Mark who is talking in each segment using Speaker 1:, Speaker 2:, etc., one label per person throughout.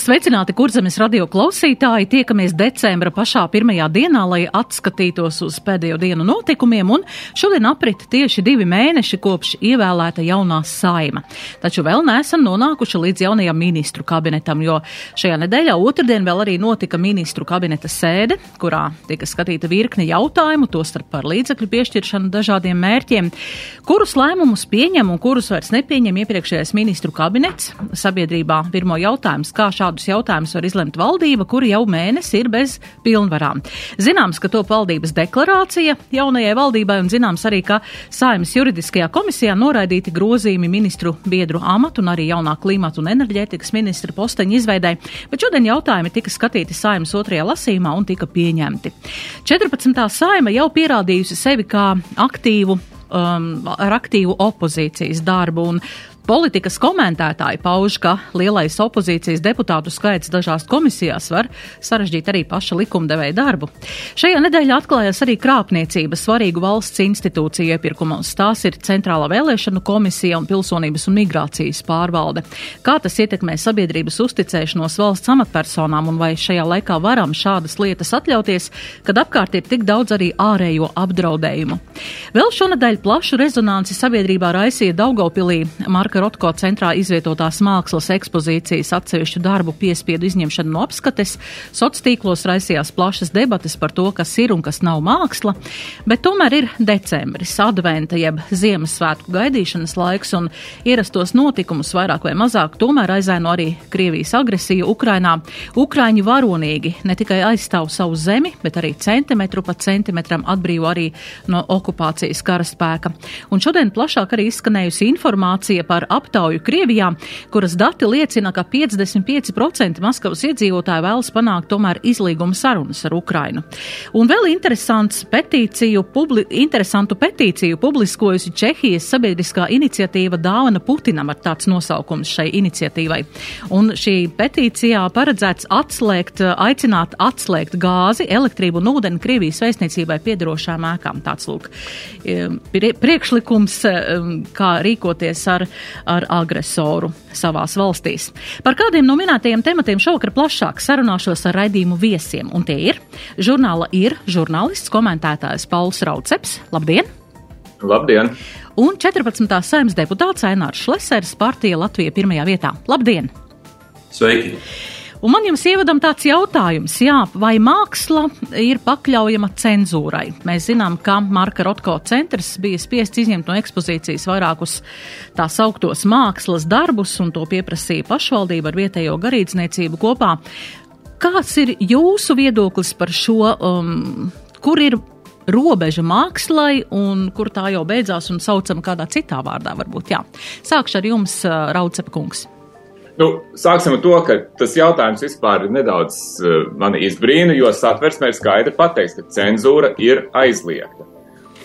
Speaker 1: Sveicināti, kurzemes radio klausītāji! Tiekamies decembra pašā pirmajā dienā, lai atskatītos uz pēdējo dienu notikumiem, un šodien aprit tieši divi mēneši kopš ievēlēta jaunā saima. Taču vēl neesam nonākuši līdz jaunajam ministru kabinetam, jo šajā nedēļā otrdien vēl arī notika ministru kabineta sēde, kurā tika skatīta virkne jautājumu, tostarp par līdzekļu piešķiršanu dažādiem mērķiem, kurus lēmumus pieņem un kurus vairs nepieņem iepriekšējais ministru kabinets. Sabiedrībā pirmo jautājums, kā šādu šādus jautājumus var izlemt valdība, kur jau mēnesi ir bez pilnvarām. Zināms, ka top valdības deklarācija jaunajai valdībai un zināms arī, ka Saimas juridiskajā komisijā noraidīti grozījumi ministru biedru amatu un arī jaunā klimata un enerģētikas ministra posteņa izveidai, bet šodien jautājumi tika skatīti Saimas otrajā lasīmā un tika pieņemti. 14. saima jau pierādījusi sevi kā aktīvu um, ar aktīvu opozīcijas darbu. Un Politikas komentētāji pauž, ka lielais opozīcijas deputātu skaits dažās komisijās var sarežģīt arī paša likumdevēja darbu. Šajā nedēļā atklājās arī krāpniecība svarīgu valsts institūciju iepirkumos. Tās ir Centrālā vēlēšanu komisija un Pilsonības un migrācijas pārvalde. Kā tas ietekmē sabiedrības uzticēšanos valsts amatpersonām un vai šajā laikā varam šādas lietas atļauties, kad apkārt ir tik daudz arī ārējo apdraudējumu. Vēl šonadēļ plašu rezonanci sabiedrībā raisīja Daugopilī Marka Rotko centrā izvietotās mākslas ekspozīcijas atsevišķu darbu piespiedu izņemšanu no apskates. Sociālos tīklos raisījās plašas debates par to, kas ir un kas nav māksla, bet tomēr ir decembris, adventa jeb Ziemassvētku gaidīšanas laiks un ierastos notikumus vairāk vai mazāk tomēr aizēno arī Krievijas agresiju Ukrainā. Ukraiņi varonīgi ne tikai aizstāv savu zemi, bet arī centimetru pa centimetram atbrīvo arī no okupācijas karaspēka. Un šodien plašāk arī izskanējusi informācija par aptauju Krievijā, kuras dati liecina, ka 55% Maskavas iedzīvotāji vēlas panākt tomēr izlīguma sarunas ar Ukrainu. Un vēl petīciju, publi, interesantu petīciju publiskojusi Čehijas sabiedriskā iniciatīva Dāvana Putinam ar tāds nosaukums šai iniciatīvai. Un šī petīcijā paredzēts atslēgt, aicināt atslēgt gāzi, elektrību un ūdeni Krievijas vēstniecībai piedarošām ēkām. Tāds lūk priekšlikums, kā rīkoties ar ar agresoru savās valstīs. Par kādiem no minētajiem tematiem šovakar plašāk sarunāšos ar raidījumu viesiem, un tie ir žurnāla ir žurnālists, komentētājs Pauls Rauceps. Labdien!
Speaker 2: Labdien!
Speaker 1: Un 14. saimnes deputāts Ainārs Šlesers partija Latvija pirmajā vietā. Labdien!
Speaker 2: Sveiki!
Speaker 1: Un man jums ievadam tāds jautājums, jā, vai māksla ir pakļaujama cenzūrai? Mēs zinām, ka Marka Rotko centrs bija spiests izņemt no ekspozīcijas vairākus tā sauktos mākslas darbus, un to pieprasīja pašvaldība ar vietējo garīdzniecību kopā. Kāds ir jūsu viedoklis par šo, um, kur ir robeža mākslai un kur tā jau beidzās un saucama kādā citā vārdā varbūt, jā. Sākšu ar jums, uh, Raucepa kungs.
Speaker 2: Nu, sāksim ar to, ka tas jautājums vispār nedaudz uh, mani izbrīna, jo satversmē ir skaidri pateikts, ka cenzūra ir aizliegta.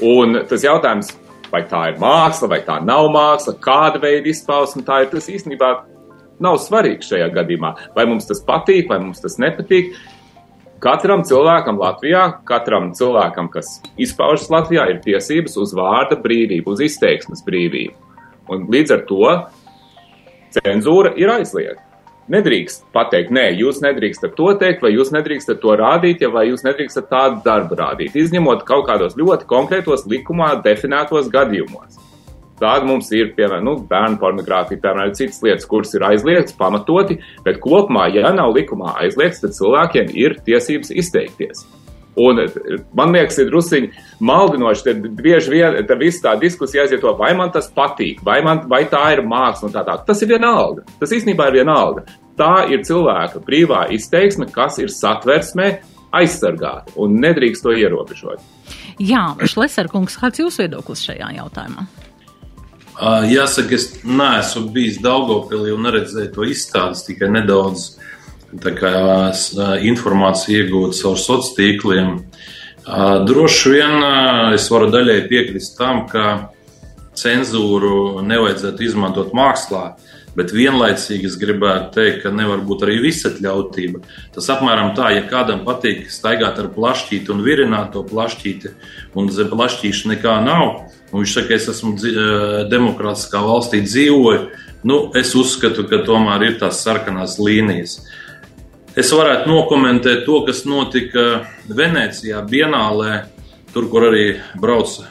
Speaker 2: Un tas jautājums, vai tā ir māksla, vai tā nav māksla, kāda veida izpausme tā ir, tas īstenībā nav svarīgi šajā gadījumā. Vai mums tas patīk, vai mums tas nepatīk. Katram cilvēkam Latvijā, katram cilvēkam, kas izpaužas Latvijā, ir tiesības uz vārda brīvību, uz izteiksmes brīvību. Un līdz ar to cenzūra ir aizliegta. Nedrīkst pateikt, nē, jūs nedrīkstat to teikt, vai jūs nedrīkstat to rādīt, ja vai jūs nedrīkstat tādu darbu rādīt, izņemot kaut kādos ļoti konkrētos likumā definētos gadījumos. Tāda mums ir, piemēram, nu, bērnu pornogrāfija, piemēram, citas lietas, kuras ir aizliegtas, pamatoti, bet kopumā, ja nav likumā aizliegts, tad cilvēkiem ir tiesības izteikties. Un man liekas, ir druskuļi maldinoši. Tad bieži vien tā visa tā diskusija aiziet to, vai man tas patīk, vai, man, vai tā ir māksla un tā tālāk. Tas ir vienalga. Tas īstenībā ir vienalga. Tā ir cilvēka brīvā izteiksme, kas ir satversmē aizsargāta un nedrīkst to ierobežot.
Speaker 1: Jā, Šleserkungs, kāds ir jūsu viedoklis šajā jautājumā?
Speaker 3: Jāsaka, es neesmu bijis Daugopilī un neredzēju to izstādes, tikai nedaudz kā, informāciju iegūt caur sociāliem tīkliem. Droši vien es varu daļai piekrist tam, ka cenzūru nevajadzētu izmantot mākslā. Bet vienlaicīgi es gribētu teikt, ka nevar būt arī visatļautība. Tas apmēram tā, ja kādam patīk staigāt ar plašķīti un virināt to plašķīti, un zem plašķīša nekā nav, un viņš saka, es esmu demokrātiskā valstī dzīvoju, nu, es uzskatu, ka tomēr ir tās sarkanās līnijas. Es varētu nokomentēt to, kas notika Venecijā, Bienālē, tur, kur arī brauca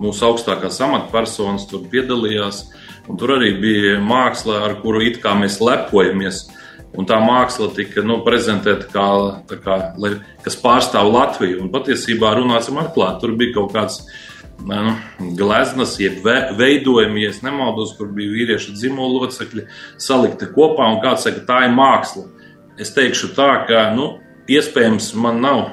Speaker 3: mūsu augstākās amatpersonas, tur piedalījās. Tur arī bija māksla, ar kuru it kā mēs lepojamies. Un tā māksla tika nu, prezentēta kā, kā lai, kas pārstāv Latviju. Un patiesībā runāsim atklāti. Tur bija kaut kāds nu, gleznas, jeb veidojumi, ja nemaldos, kur bija vīriešu dzimumu locekļi salikti kopā. Un kāds saka, tā ir māksla. Es teikšu tā, ka nu, iespējams man nav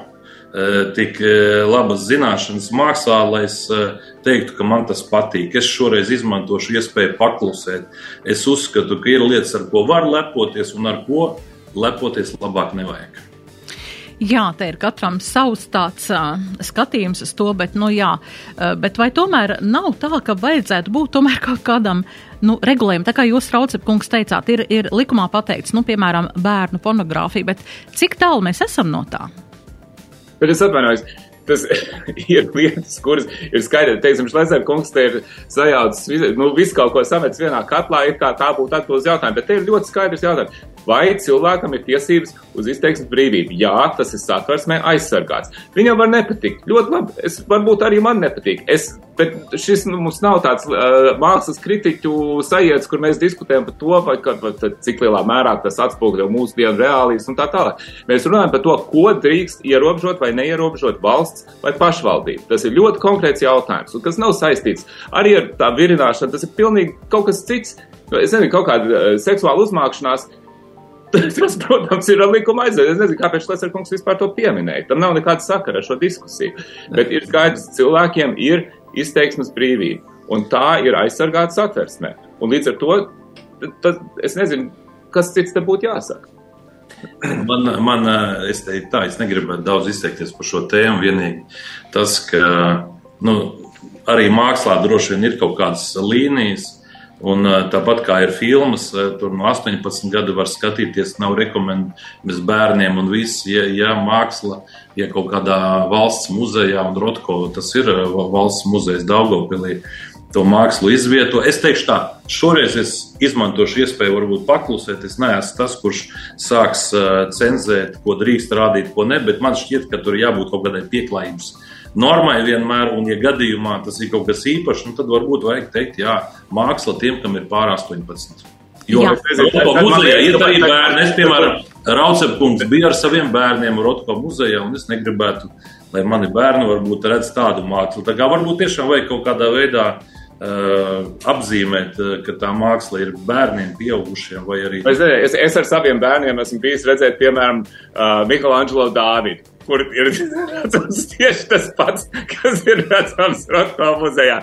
Speaker 3: Eh, tik eh, labas zināšanas mākslā, lai es eh, teiktu, ka man tas patīk. Es šoreiz izmantošu iespēju paklusēt. Es uzskatu, ka ir lietas, ar ko var lepoties, un ar ko lepoties labāk nevajag.
Speaker 1: Jā, te ir katram savs tāds uh, skatījums uz to, bet, nu, jā, uh, bet vai tomēr nav tā, ka vajadzētu būt tomēr kaut kādam nu, regulējumam? Tā kā jūs, Raucepkungs, teicāt, ir, ir likumā pateikts, nu, piemēram, bērnu pornogrāfija, bet cik tālu mēs esam no tā?
Speaker 2: Bet es atvainojos. Tas ir lietas, kuras ir skaidrs. Teiksim, Šlēsēra kungs te ir sajaucis, nu, visu kaut ko samets vienā katlā, ir kā tā būtu atbildes jautājumi. Bet te ir ļoti skaidrs jautājums. Vai cilvēkam ir tiesības uz izteiksmes brīvību? Jā, tas ir satversmē aizsargāts. Viņam var nepatikt. Ļoti labi. Es, varbūt arī man nepatīk. Es, bet šis nu, mums nav tāds uh, mākslas kritiķu sajiets, kur mēs diskutējam par to, vai, ka, vai, cik lielā mērā tas atspoguļo mūsu dienu reālijas un tā tālāk. Mēs runājam par to, ko drīkst ierobežot vai neierobežot valsts vai pašvaldība. Tas ir ļoti konkrēts jautājums, un kas nav saistīts arī ar tā virināšanu. Tas ir pilnīgi kaut kas cits. Es nezinu, kaut kāda uh, seksuāla uzmākšanās Tas, protams, ir likuma aizsardzība. Es nezinu, kāpēc Lesers kungs vispār to pieminēja. Tam nav nekāda sakara ar šo diskusiju. Bet ir skaidrs, ka cilvēkiem ir izteiksmes brīvība. Un tā ir aizsargāta satversmē. Un līdz ar to tad, es nezinu, kas cits te būtu jāsaka.
Speaker 3: Man, man es teiktu, tā, es negribētu daudz izteikties par šo tēmu. Vienīgi tas, ka nu, arī mākslā droši vien ir kaut kādas līnijas, Un, tāpat kā ir filmas, tur no 18 gadu var skatīties, nav rekomendējums bērniem un viss, ja, ja māksla, ja kaut kādā valsts muzejā, un Rotko, tas ir valsts muzejs Daugopilī, to mākslu izvieto. Es teikšu tā, šoreiz es izmantošu iespēju varbūt paklusēt. Es neesmu tas, kurš sāks cenzēt, ko drīkst rādīt, ko ne, bet man šķiet, ka tur jābūt kaut kādai pieklājības normai vienmēr, un, ja gadījumā tas ir kaut kas īpašs, nu, tad varbūt vajag teikt, jā, māksla tiem, kam ir pār 18. Jo Rotko muzejā ir arī bērni. Es, piemēram, Raucepkungs bija ar saviem bērniem Rotko muzejā, un es negribētu, lai mani bērni varbūt redz tādu mākslu. Tā kā varbūt tiešām vajag kaut kādā veidā Uh, apzīmēt, uh, ka tā māksla ir bērniem, pieaugušiem vai arī.
Speaker 2: Es, es, es ar saviem bērniem esmu bijis redzēt, piemēram, uh, Michelangelo Dāvidu kur ir redzams tieši tas pats, kas ir redzams Rotko muzejā.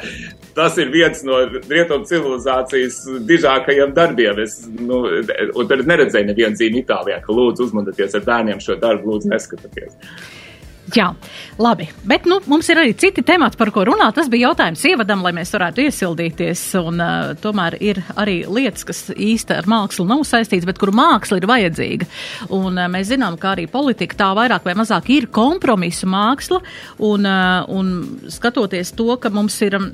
Speaker 2: Tas ir viens no rietumu civilizācijas dižākajiem darbiem. Es, nu, un tad neredzēju nevienu zīmi Itālijā, ka lūdzu uzmanieties ar bērniem šo darbu, lūdzu neskatieties.
Speaker 1: Jā, labi. Bet nu, mums ir arī citi temati, par ko runāt. Tas bija jautājums ievadam, lai mēs varētu iesildīties. Un, uh, tomēr ir arī lietas, kas īsti ar mākslu nav saistītas, bet kur māksla ir vajadzīga. Un, uh, mēs zinām, ka arī politika tā vairāk vai mazāk ir kompromisu māksla. Un, uh, un skatoties to, ka mums ir um,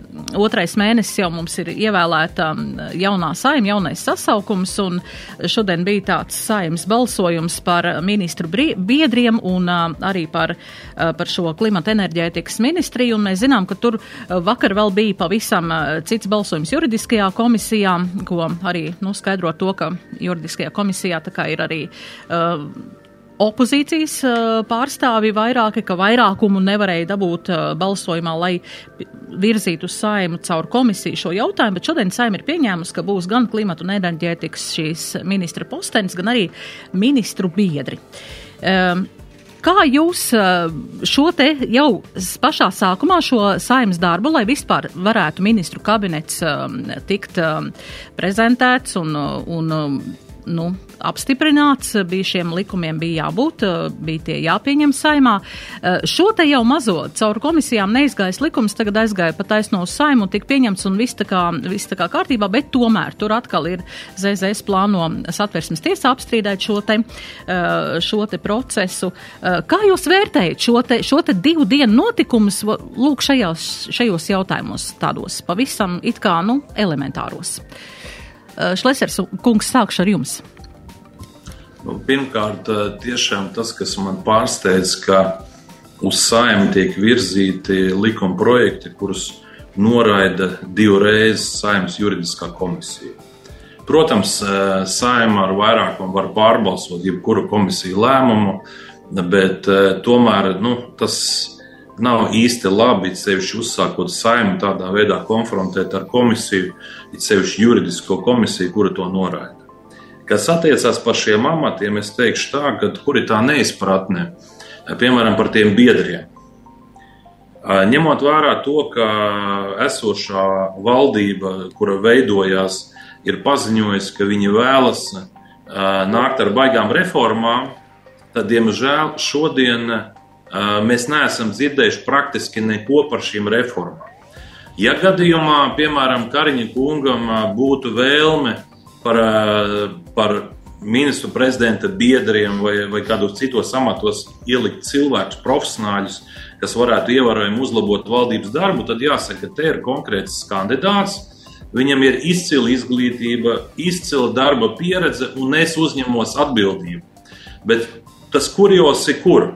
Speaker 1: otrais mēnesis jau mums ir ievēlēta um, jaunā saima, jaunais sasaukums, un šodien bija tāds saimas balsojums par ministru biedriem un uh, arī par uh, par šo klimata enerģētikas ministriju, un mēs zinām, ka tur vakar vēl bija pavisam cits balsojums juridiskajā komisijā, ko arī nu, skaidro to, ka juridiskajā komisijā tā kā ir arī. Uh, opozīcijas pārstāvi vairāki, ka vairākumu nevarēja dabūt balsojumā, lai virzītu saimu caur komisiju šo jautājumu, bet šodien saima ir pieņēmusi, ka būs gan klimatu un enerģētikas šīs ministra postenis, gan arī ministru biedri. Um, Kā jūs eh, šo te jau pašā sākumā šo saimnes darbu, lai vispār varētu ministru kabinets um, tikt um, prezentēts un, un nu, apstiprināts, bija šiem likumiem bija jābūt, bija tie jāpieņem saimā. Šo te jau mazo caur komisijām neizgājis likums, tagad aizgāja pa taisno uz saimu un tika pieņemts un viss tā kā, viss tā kā kārtībā, bet tomēr tur atkal ir ZZS plāno satversmes tiesa apstrīdēt šo te, šo te procesu. Kā jūs vērtējat šo te, šo te divu dienu notikumus, lūk, šajos, šajos jautājumos tādos pavisam it kā, nu, elementāros? Šlesers kungs, sākšu ar jums.
Speaker 3: Nu, pirmkārt, tiešām tas, kas man pārsteidz, ka uz saimnu tiek virzīti likuma projekti, kurus noraida divreiz saimnes juridiskā komisija. Protams, saima ar vairākumu var pārbalsot jebkuru komisiju lēmumu, bet tomēr nu, tas nav īsti labi, sevišķi uzsākot saimnu tādā veidā konfrontēt ar komisiju, it sevišķi juridisko komisiju, kura to noraida. Kas attiecās par šiem amatiem, es teikšu tā, ka kur ir tā neizpratne, piemēram, par tiem biedriem. Ņemot vērā to, ka esošā valdība, kura veidojās, ir paziņojusi, ka viņi vēlas nākt ar baigām reformām, tad, diemžēl, šodien mēs neesam dzirdējuši praktiski neko par šīm reformām. Ja gadījumā, piemēram, Kariņa kungam būtu vēlme par, par ministru prezidenta biedriem vai, vai kādos citos amatos ielikt cilvēkus, profesionāļus, kas varētu ievērojami uzlabot valdības darbu, tad jāsaka, ka te ir konkrēts kandidāts. Viņam ir izcila izglītība, izcila darba pieredze, un es uzņemos atbildību. Bet tas kurjos ir kur?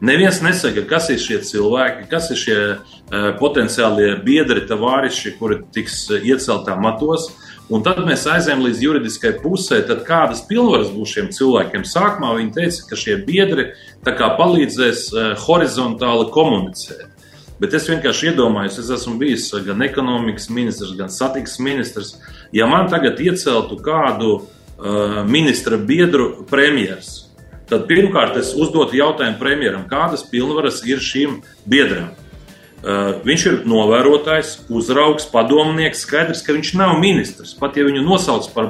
Speaker 3: Neviens nesaka, kas ir šie cilvēki, kas ir šie uh, potenciālie biedri, tavāriši, kuri tiks ieceltā matos. Un tad mēs aizējām līdz juridiskai pusē, tad kādas pilnvaras būs šiem cilvēkiem. Sākumā viņi teica, ka šie biedri palīdzēs uh, horizontāli komunicēt. Bet es vienkārši iedomājos, es esmu bijis gan ekonomikas ministrs, gan satiksmes ministrs. Ja man tagad ieceltu kādu uh, ministra biedru premjeras, Tad pirmkārt es uzdotu jautājumu premjeram, kādas pilnvaras ir šīm biedrām. Uh, viņš ir novērotājs, uzraugs, padomnieks. Skaidrs, ka viņš nav ministrs. Pat ja viņu nosauc par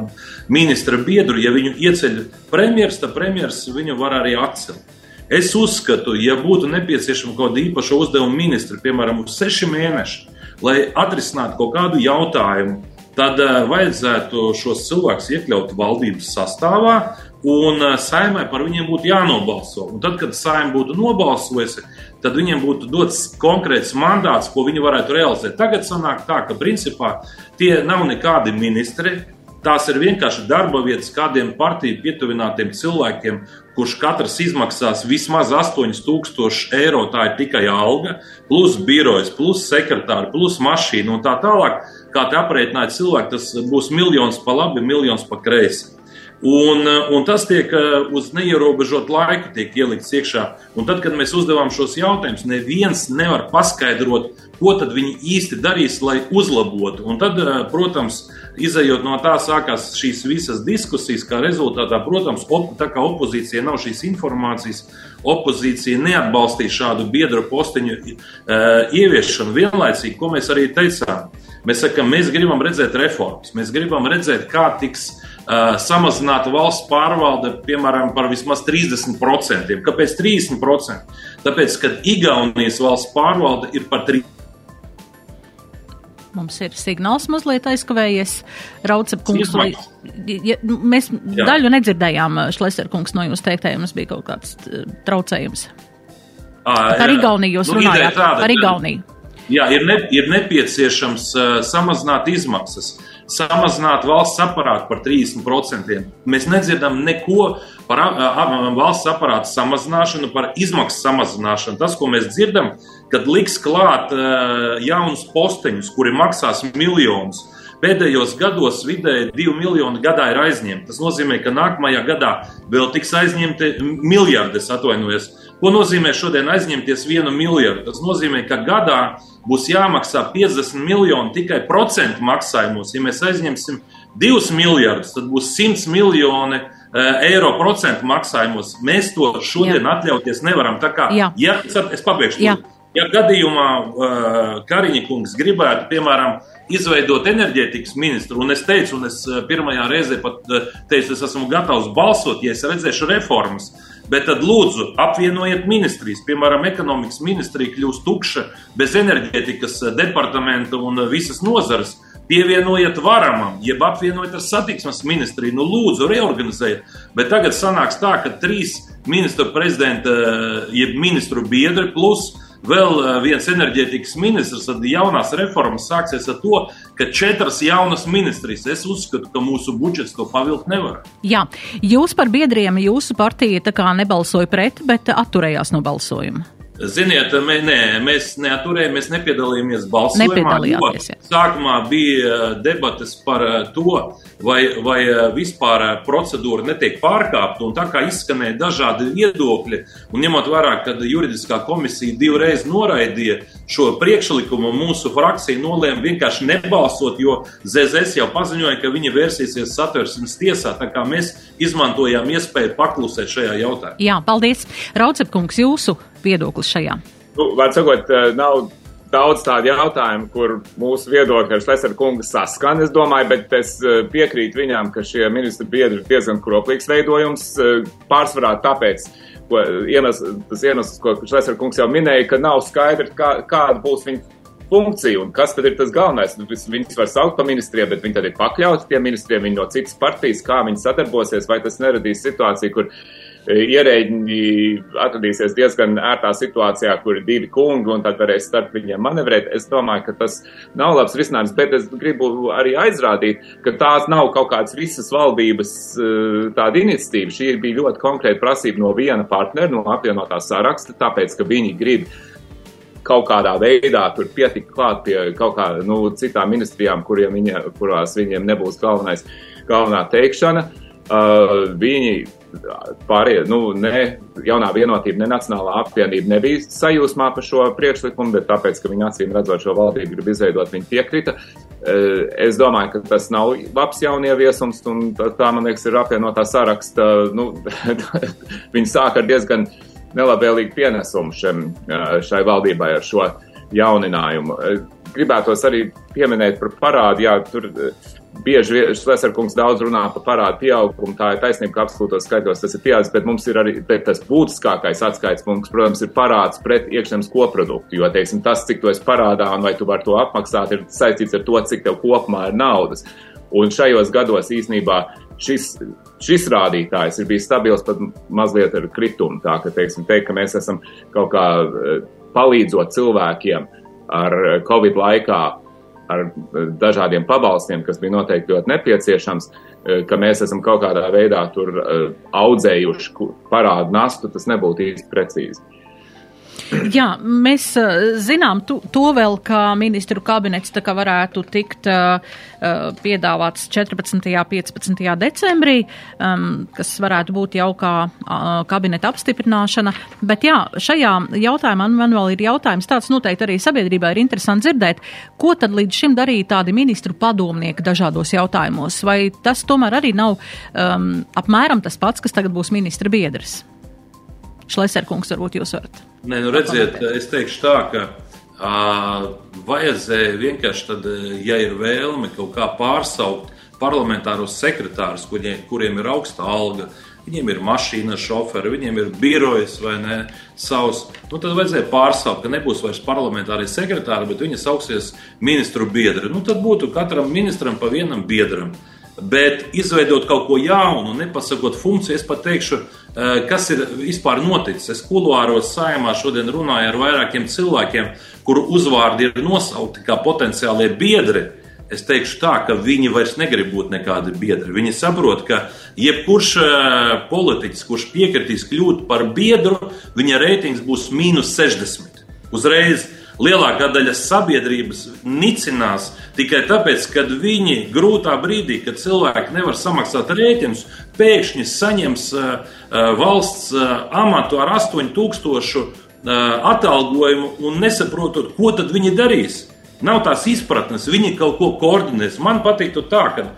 Speaker 3: ministra biedru, ja viņu ieceļ premjeras, tad premjeras viņu var arī atcelt. Es uzskatu, ja būtu nepieciešama kaut kāda īpaša uzdevuma ministra, piemēram, uz seši mēneši, lai atrisinātu kaut kādu jautājumu, tad uh, vajadzētu šos cilvēkus iekļaut valdības sastāvā, un uh, saimai par viņiem būtu jānobalso. Un tad, kad saima būtu nobalsojusi, tad viņiem būtu dots konkrēts mandāts, ko viņi varētu realizēt. Tagad sanāk tā, ka principā tie nav nekādi ministri. Tās ir vienkārši darba vietas kādiem partiju pietuvinātiem cilvēkiem, kurš katrs izmaksās vismaz 8000 eiro. Tā ir tikai alga, plus birojas, plus sekretāri, plus mašīna un tā tālāk. Kā te aprēķināja cilvēki, tas būs miljons pa labi, miljons pa kreisi. Un, eh, un tas tiek eh, uz neierobežotu laiku ielikts iekšā. Un tad, kad mēs uzdevām šos jautājumus, neviens nevar paskaidrot, ko tad viņi īsti darīs, lai uzlabotu. Un tad, eh, protams, izējot no tā, sākās šīs visas diskusijas, kā rezultātā, protams, op, tā kā opozīcija nav šīs informācijas, opozīcija neatbalstīja šādu biedru posteņu e, ieviešanu vienlaicīgi, ko mēs arī teicām. Mēs sakām, mēs gribam redzēt reformas, mēs gribam redzēt, kā tiks samazinātu valsts pārvalde, piemēram, par vismaz 30%. Kāpēc 30%? Tāpēc, ka Igaunijas valsts pārvalde ir par 30%.
Speaker 1: Mums ir signāls mazliet aizkavējies. Raucep kungs, vai, ja, mēs Jā. daļu nedzirdējām, uh, Šleser kungs, no jūs teiktējiem, mums bija kaut kāds traucējums. À, par Igauniju jūs nu, runājāt, tāda, par Igauniju.
Speaker 3: Jā, ir, ne, ir nepieciešams uh, samazināt izmaksas. Samazināt valsts aparātu par 30%. Mēs nedzirdam neko par valsts aparātu samazināšanu, par izmaksu samazināšanu. Tas, ko mēs dzirdam, kad liks klāt jaunus posteņus, kuri maksās miljonus. Pēdējos gados vidēji 2 miljoni gadā ir aizņemti. Tas nozīmē, ka nākamajā gadā vēl tiks aizņemti miljardi, atvainojos. Ko nozīmē šodien aizņemties vienu miljardu? Tas nozīmē, ka gadā būs jāmaksā 50 miljoni tikai procentu maksājumos. Ja mēs aizņemsim 2 miljardus, tad būs 100 miljoni eh, eiro procentu maksājumos. Mēs to šodien Jā. atļauties nevaram. Tā kā,
Speaker 1: Jā.
Speaker 3: ja, es pabeigšu. Jā. ja gadījumā uh, Kariņa kungs gribētu, piemēram, izveidot enerģētikas ministru, un es teicu, un es pirmajā reizē pat teicu, es esmu gatavs balsot, ja es redzēšu reformas, bet tad lūdzu apvienojiet ministrijas. Piemēram, ekonomikas ministrija kļūst tukša bez enerģētikas departamenta un visas nozares pievienojiet varamam, jeb apvienojiet ar satiksmes ministriju, nu lūdzu, reorganizējiet. Bet tagad sanāks tā, ka trīs ministru prezidenta, jeb ministru biedri plus vēl eh, viens enerģētikas ministrs, tad jaunās reformas sāksies ar to, ka četras jaunas ministrijas. Es uzskatu, ka mūsu budžets to pavilkt nevar.
Speaker 1: Jā, jūs par biedriem, jūsu partija tā kā nebalsoja pret, bet atturējās no balsojuma.
Speaker 3: Ziniet, mē, nē, mēs neaturējāmies, nepiedalījāmies balsojumā. Sākumā bija debatas par to, vai, vai vispār procedūra netiek pārkāpta. Tā kā izskanēja dažādi viedokļi, un ņemot vērā, ka juridiskā komisija divreiz noraidīja šo priekšlikumu, mūsu frakcija nolēma vienkārši nebalsot, jo ZZS jau paziņoja, ka viņi vērsīsies satversmes tiesā. Tā kā mēs izmantojām iespēju paklusēt šajā jautājumā.
Speaker 1: Jā, paldies. Raucepkungs, jūsu viedoklis šajā?
Speaker 2: Nu, Vārds sakot, eh, nav daudz tādu jautājumu, kur mūsu viedokļi ar Šlesera kungu saskan, es domāju, bet es eh, piekrītu viņām, ka šie ministri biedri ir diezgan kroplīgs veidojums. Eh, pārsvarā tāpēc, ko, iemes, tas iemesls, ko Šlesera kungs jau minēja, ka nav skaidrs, kā, kāda būs viņa funkcija un kas tad ir tas galvenais. Nu, viņus var saukt par ministriem, bet viņi tad ir pakļauti tiem ministriem, viņi no citas partijas, kā viņi sadarbosies, vai tas neradīs situāciju, kur ierēģi atradīsies diezgan ērtā situācijā, kur ir divi kungi, un tad varēs starp viņiem manevrēt. Es domāju, ka tas nav labs risinājums, bet es gribu arī aizrādīt, ka tās nav kaut kādas visas valdības eh, tāda iniciatīva. Šī bija ļoti konkrēta prasība no viena partnera, no apvienotā saraksta, tāpēc, ka viņi grib kaut kādā veidā tur pietikt klāt pie kaut kādām nu, citām ministrijām, viņa, kurās viņiem nebūs galvenais, galvenā teikšana. Uh, viņi pārējie, nu, ne jaunā vienotība, ne Nacionālā apvienība nebija sajūsmā par šo priekšlikumu, bet tāpēc, ka viņi acīm redzot šo valdību grib izveidot, viņi piekrita. Eh, es domāju, ka tas nav labs jaunieviesums, un tā, man liekas, ir apvienotā saraksta, nu, viņi sāk ar diezgan nelabvēlīgu pienesumu šim, eh, šai valdībai ar šo jauninājumu. Eh, gribētos arī pieminēt par parādu, jā, tur bieži Šlesarkungs daudz runā par parādu pieaugumu, tā ir taisnība, ka absolūtos skaitļos tas ir pieaudzis, bet mums ir arī tas būtiskākais atskaits punkts, protams, ir parāds pret iekšzemes koproduktu, jo, teiksim, tas, cik tu esi parādā un vai tu vari to apmaksāt, ir saistīts ar to, cik tev kopumā ir naudas. Un šajos gados īsnībā šis, šis rādītājs ir bijis stabils pat mazliet ar kritumu, tā ka, teiksim, teikt, ka mēs esam kaut kā eh, palīdzot cilvēkiem ar Covid laikā ar dažādiem pabalstiem, kas bija noteikti ļoti nepieciešams, eh, ka mēs esam kaut kādā veidā tur eh, audzējuši parādu nastu, tas nebūtu īsti precīzi.
Speaker 1: Jā, mēs zinām to, to vēl, ka ministru kabinets tā kā varētu tikt uh, piedāvāts 14. un 15. decembrī, um, kas varētu būt jau kā uh, kabineta apstiprināšana. Bet jā, šajā jautājumā man, man vēl ir jautājums tāds noteikti arī sabiedrībā ir interesanti dzirdēt, ko tad līdz šim darīja tādi ministru padomnieki dažādos jautājumos, vai tas tomēr arī nav um, apmēram tas pats, kas tagad būs ministra biedrs? Šleserkungs, varbūt jūs varat.
Speaker 3: Nē, nu redziet, es teikšu tā, ka uh, vajadzēja vienkārši tad, ja ir vēlme kaut kā pārsaukt parlamentāros sekretārus, kuriem, kuriem ir augsta alga, viņiem ir mašīna šoferi, viņiem ir birojas vai ne savs. Nu, tad vajadzēja pārsaukt, ka nebūs vairs parlamentārie sekretāri, bet viņi sauksies ministru biedri. Nu, tad būtu katram ministram pa vienam biedram. Bet izveidot kaut ko jaunu, nepasakot funkciju, es pat teikšu, Eh, kas ir vispār noticis. Es kuluāros saimā šodien runāju ar vairākiem cilvēkiem, kuru uzvārdi ir nosaukti kā potenciālie biedri. Es teikšu tā, ka viņi vairs negrib būt nekādi biedri. Viņi saprot, ka jebkurš eh, politiķis, kurš piekritīs kļūt par biedru, viņa reitings būs mīnus 60. Uzreiz lielākā daļa sabiedrības nicinās tikai tāpēc, ka viņi grūtā brīdī, kad cilvēki nevar samaksāt rēķinus, pēkšņi saņems uh, valsts uh, amatu ar 8000 uh, atalgojumu un nesaprotot, ko tad viņi darīs. Nav tās izpratnes, viņi kaut ko koordinēs. Man patīk tā, ka,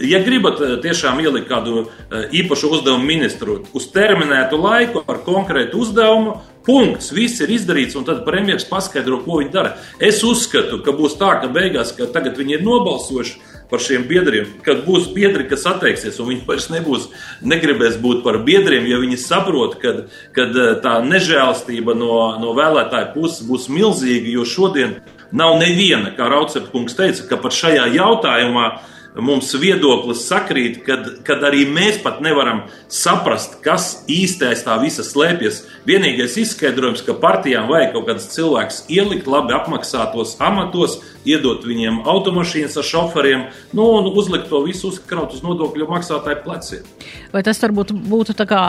Speaker 3: ja gribat tiešām ielikt kādu īpašu uzdevumu ministru uz terminētu laiku ar konkrētu uzdevumu, Punkts. Viss ir izdarīts, un tad premjerministrs paskaidro, ko viņi dara. Es uzskatu, ka būs tā, ka beigās, ka tagad viņi ir nobalsojuši par šiem biedriem, kad būs biedri, kas atteiksies, un viņi vairs nebūs, negribēs būt par biedriem, ja viņi saprot, ka tā nežēlstība no, no vēlētāju puses būs milzīga, jo šodien nav neviena, kā Raucepkungs teica, ka par šajā jautājumā mums viedoklis sakrīt, kad, kad arī mēs pat nevaram saprast, kas īstais tā visa slēpjas. Vienīgais izskaidrojums, ka partijām vajag kaut kāds cilvēks ielikt labi apmaksātos amatos, iedot viņiem automašīnas ar šoferiem, nu, un uzlikt to visu uzkraut uz nodokļu maksātāju pleciem.
Speaker 1: Vai tas varbūt būtu tā kā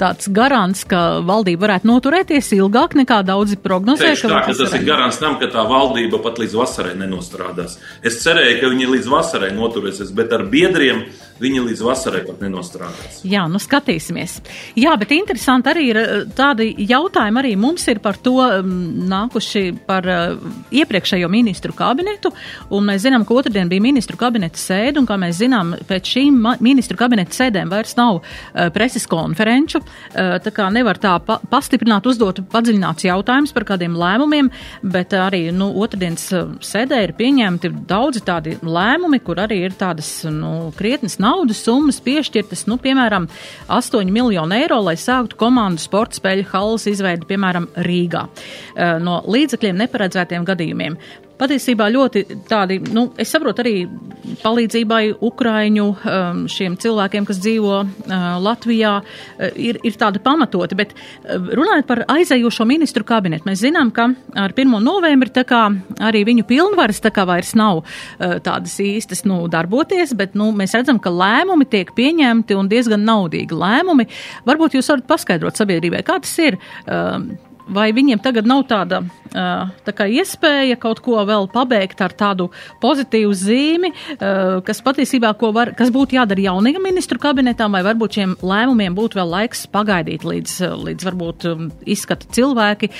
Speaker 1: tāds garants, ka valdība varētu noturēties ilgāk nekā daudzi prognozē?
Speaker 3: Tieši tā, ka tas varētu... ir garants tam, ka tā valdība pat līdz vasarai nenostrādās. Es cerēju, ka viņi līdz vasarai noturēsies, bet ar biedriem viņi līdz vasarai pat nenostrādās.
Speaker 1: Jā, nu skatīsimies. Jā, bet interesanti arī ir eh, tādi jautājumi arī mums ir par to mm, nākuši par uh, iepriekšējo ministru kabinetu, mēs zinām, ka otrdien bija ministru kabineta sēde, un kā mēs zinām, pēc šīm ministru kabineta sēdēm vairs nav uh, preses konferenču, uh, tā kā nevar tā pa pastiprināt, uzdot padziļināts jautājums par kādiem lēmumiem, bet arī, nu, otrdienas sēdē ir pieņemti daudzi tādi lēmumi, kur arī ir tādas, nu, krietnes naudas summas piešķirtas, nu, piemēram, 8 miljonu eiro, lai sāktu komandu sporta spēļu halas izveidi, piemēram, Rīgā. Eh, no līdzekļiem neparedzētiem gadījumiem patiesībā ļoti tādi, nu, es saprotu arī palīdzībai Ukraiņu um, šiem cilvēkiem, kas dzīvo uh, Latvijā, uh, ir, ir tāda pamatoti, bet uh, runājot par aizējošo ministru kabinetu, mēs zinām, ka ar 1. novembri tā kā arī viņu pilnvaras tā kā vairs nav tādas īstas, nu, darboties, bet, nu, mēs redzam, ka lēmumi tiek pieņemti un diezgan naudīgi lēmumi. Varbūt jūs varat paskaidrot sabiedrībai, kā tas ir. Um, vai viņiem tagad nav tāda tā kā iespēja kaut ko vēl pabeigt ar tādu pozitīvu zīmi, kas patiesībā, var, kas būtu jādara jaunajam ministru kabinetam, vai varbūt šiem lēmumiem būtu vēl laiks pagaidīt līdz, līdz varbūt izskata cilvēki,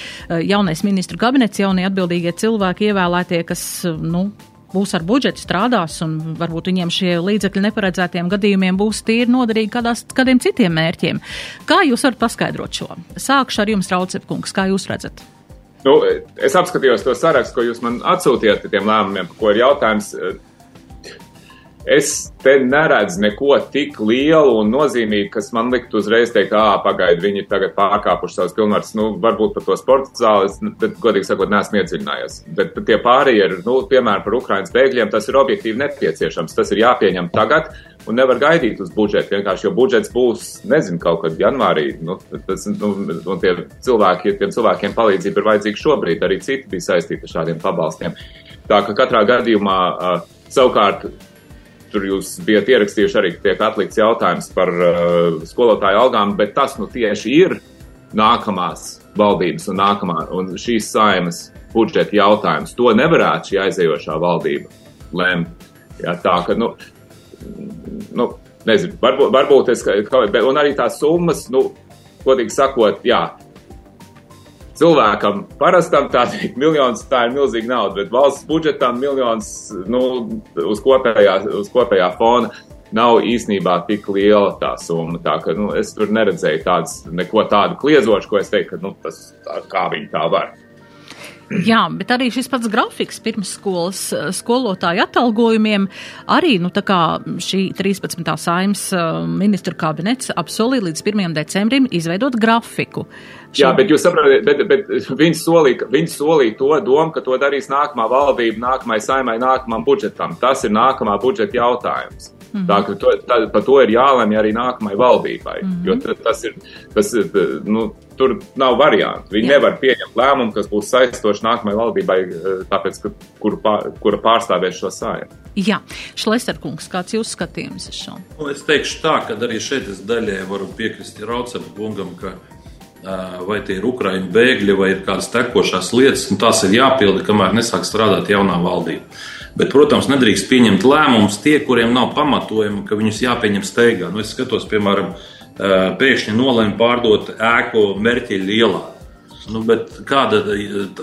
Speaker 1: jaunais ministru kabinets, jaunie atbildīgie cilvēki ievēlētie, kas, nu, būs ar budžetu strādās, un varbūt viņiem šie līdzekļi neparedzētiem gadījumiem būs tīri noderīgi kādās, kādiem citiem mērķiem. Kā jūs varat paskaidrot šo? Sākšu ar jums, Raucepkungs, kā jūs redzat?
Speaker 2: Nu, es apskatījos to sarakstu, ko jūs man atsūtījāt par tiem lēmumiem, par ko ir jautājums. Es te neredzu neko tik lielu un nozīmīgu, kas man liktu uzreiz teikt, ah, pagaidi, viņi tagad pārkāpuši savus pilnvarus. Nu, varbūt par to sporta zāles, bet, godīgi sakot, neesmu iedziļinājies. Bet tie pārējie nu, piemēram, par Ukrainas bēgļiem, tas ir objektīvi nepieciešams. Tas ir jāpieņem tagad un nevar gaidīt uz budžetu. Vienkārši, jo budžets būs, nezinu, kaut kad janvārī. Nu, tas, nu, un tie cilvēki, tiem cilvēkiem palīdzība ir vajadzīga šobrīd. Arī citi bija saistīti ar šādiem pabalstiem. Tā ka katrā gadījumā savukārt tur jūs bijat ierakstījuši arī, tiek atlikts jautājums par uh, skolotāju algām, bet tas nu tieši ir nākamās valdības un nākamā un šīs saimas budžeta jautājums. To nevarētu šī aizējošā valdība lemt. Jā, tā ka, nu, nu nezinu, varbūt, varbūt es kā, un arī tās summas, nu, godīgi sakot, jā, cilvēkam parastam tāds miljons, tā ir milzīga nauda, bet valsts budžetam miljons nu, uz, kopējā, uz kopējā fona nav īstenībā tik liela tā summa. Tā, ka, nu, es tur neredzēju tāds, neko tādu kliezošu, ko es teiktu, ka nu, tas, tā, kā viņi tā var.
Speaker 1: Jā, bet arī šis pats grafiks pirmsskolas eh, skolotāju atalgojumiem arī, nu, tā kā šī 13. saimas eh, ministru kabinets apsolīja līdz 1. decembrim izveidot grafiku.
Speaker 2: Jā, bet jūs saprotat, bet, bet viņi solīja, solīja to domu, ka to darīs nākamā valdība, nākamai saimai, nākamam budžetam. Tas ir nākamā budžeta jautājums. Mm -hmm. Tā ka to, tā, par to ir jālemj arī nākamai valdībai. Mm -hmm. Jo tas ir, tas ir, nu, tur nav variantu. Viņi Jā. nevar pieņemt lēmumu, kas būs saistoši nākamajai valdībai, eh, tāpēc, ka, kuru pār, kura pārstāvēs šo sājumu.
Speaker 1: Jā, Šleserkungs, kāds jūs skatījums uz šo?
Speaker 3: Nu, es teikšu tā, ka arī šeit es daļai varu piekrist Raucam kungam, ka vai tie ir ukraiņu bēgļi, vai ir kādas tekošās lietas, un tās ir jāpilda, kamēr nesāk strādāt jaunā valdība. Bet, protams, nedrīkst pieņemt lēmumus tie, kuriem nav pamatojuma, ka viņus jāpieņem steigā. Nu, es skatos, piemēram, pēkšņi nolēma pārdot ēku Merķeļa ielā. Nu, kāda,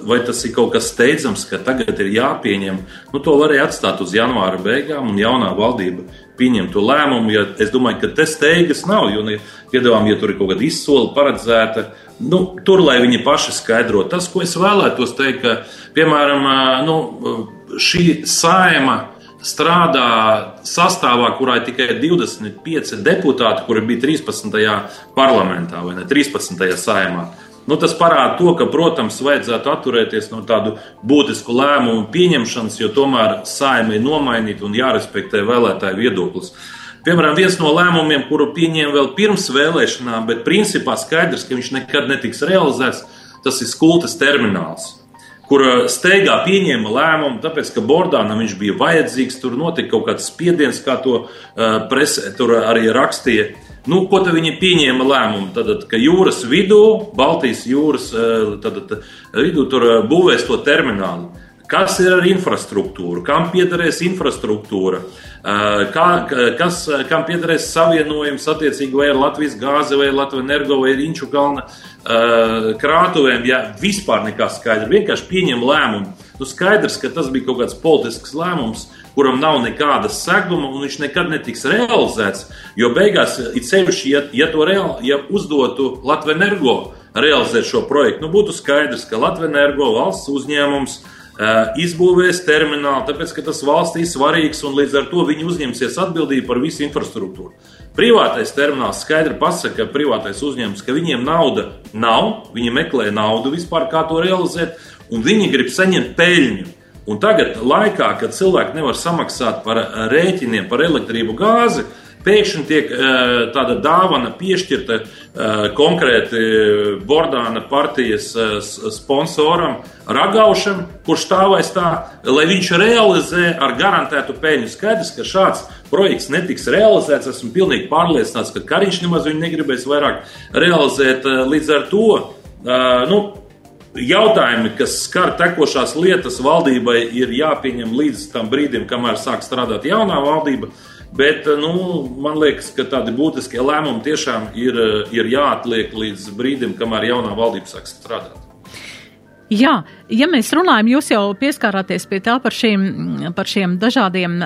Speaker 3: vai tas ir kaut kas steidzams, ka tagad ir jāpieņem? Nu, to varēja atstāt uz janvāra beigām, un jaunā valdība pieņem to lēmumu. Ja, es domāju, ka te steigas nav, jo piedāvājumi, ja tur ir kaut kāda izsole paredzēta, nu, tur lai viņi paši skaidro. Tas, ko es vēlētos teikt, ka, piemēram, nu, šī saima strādā sastāvā, kurā ir tikai 25 deputāti, kuri bija 13. parlamentā vai ne 13. saimā. Nu, tas parāda to, ka, protams, vajadzētu atturēties no tādu būtisku lēmumu pieņemšanas, jo tomēr saima ir nomainīta un jārespektē vēlētāju viedoklis. Piemēram, viens no lēmumiem, kuru pieņēma vēl pirms vēlēšanām, bet principā skaidrs, ka viņš nekad netiks realizēts, tas ir skultas termināls kur steigā pieņēma lēmumu, tāpēc, ka Bordānam viņš bija vajadzīgs. Tur notika kaut kāds spiediens, kā to uh, presē tur arī rakstīja. Nu, ko tad viņi pieņēma lēmumu? Tad, ka jūras vidū, Baltijas jūras tad, vidū, tur būvēs to terminālu. Kas ir ar infrastruktūru? Kam piederēs infrastruktūra? Kā, kas, kam piederēs savienojums attiecīgi vai ar Latvijas gāzi, vai Latvijas energo, vai Inču kalna krātuvēm? Ja vispār nekas skaidrs, vienkārši pieņem lēmumu. Nu, skaidrs, ka tas bija kaut kāds politisks lēmums, kuram nav nekāda seguma, un viņš nekad netiks realizēts. Jo beigās, it sevišķi, ja, ja to reāli, ja uzdotu Latvijas energo realizēt šo projektu, nu, būtu skaidrs, ka Latvijas energo valsts uzņēmums izbūvēs terminālu, tāpēc, ka tas valstī svarīgs un līdz ar to viņi uzņemsies atbildību par visu infrastruktūru. Privātais termināls skaidri pasaka, ka privātais uzņēmums, ka viņiem nauda nav, viņi meklē naudu vispār, kā to realizēt, un viņi grib saņemt peļņu. Un tagad, laikā, kad cilvēki nevar samaksāt par rēķiniem, par elektrību, gāzi, pēkšņi tiek tāda dāvana piešķirta konkrēti Bordāna partijas sponsoram, Ragaušam, kurš stāvēs tā, lai viņš realizē ar garantētu peļņu. Skaidrs, ka šāds projekts netiks realizēts. Esmu pilnīgi pārliecināts, ka Kariņš nemaz viņu negribēs vairāk realizēt. Līdz ar to nu, jautājumi, kas skar tekošās lietas, valdībai ir jāpieņem līdz tam brīdim, kamēr sāk strādāt jaunā valdība. Bet nu, man liekas, ka tādi būtiskie lēmumi tiešām ir, ir jāatliek līdz brīdim, kamēr jaunā valdība sāk strādāt.
Speaker 1: Jā, ja mēs runājam, jūs jau pieskārāties pie tā par šiem, par šiem dažādiem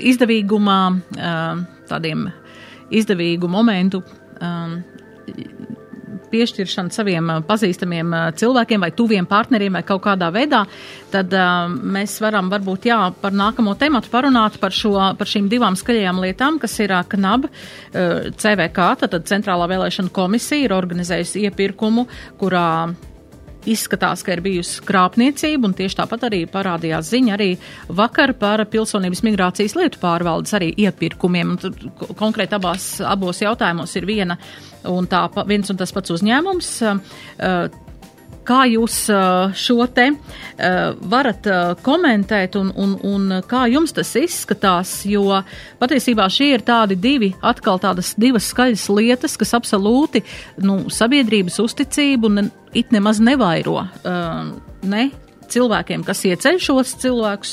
Speaker 1: izdevīgumā, tādiem izdevīgu momentu piešķiršanu saviem pazīstamiem cilvēkiem vai tuviem partneriem vai kaut kādā veidā, tad mēs varam varbūt jā, par nākamo tematu parunāt par, šo, par šīm divām skaļajām lietām, kas ir KNAB, CVK, tātad Centrālā vēlēšana komisija ir organizējusi iepirkumu, kurā izskatās, ka ir bijusi krāpniecība, un tieši tāpat arī parādījās ziņa arī vakar par pilsonības migrācijas lietu pārvaldes arī iepirkumiem. Un konkrēti abās, abos jautājumos ir viena un tā, viens un tas pats uzņēmums. Uh, Kā jūs šo te varat komentēt un, un, un kā jums tas izskatās, jo patiesībā šie ir tādi divi, atkal tādas divas skaļas lietas, kas absolūti nu, sabiedrības uzticību ne, it nemaz nevairo. Ne? cilvēkiem, kas ieceļ šos cilvēkus,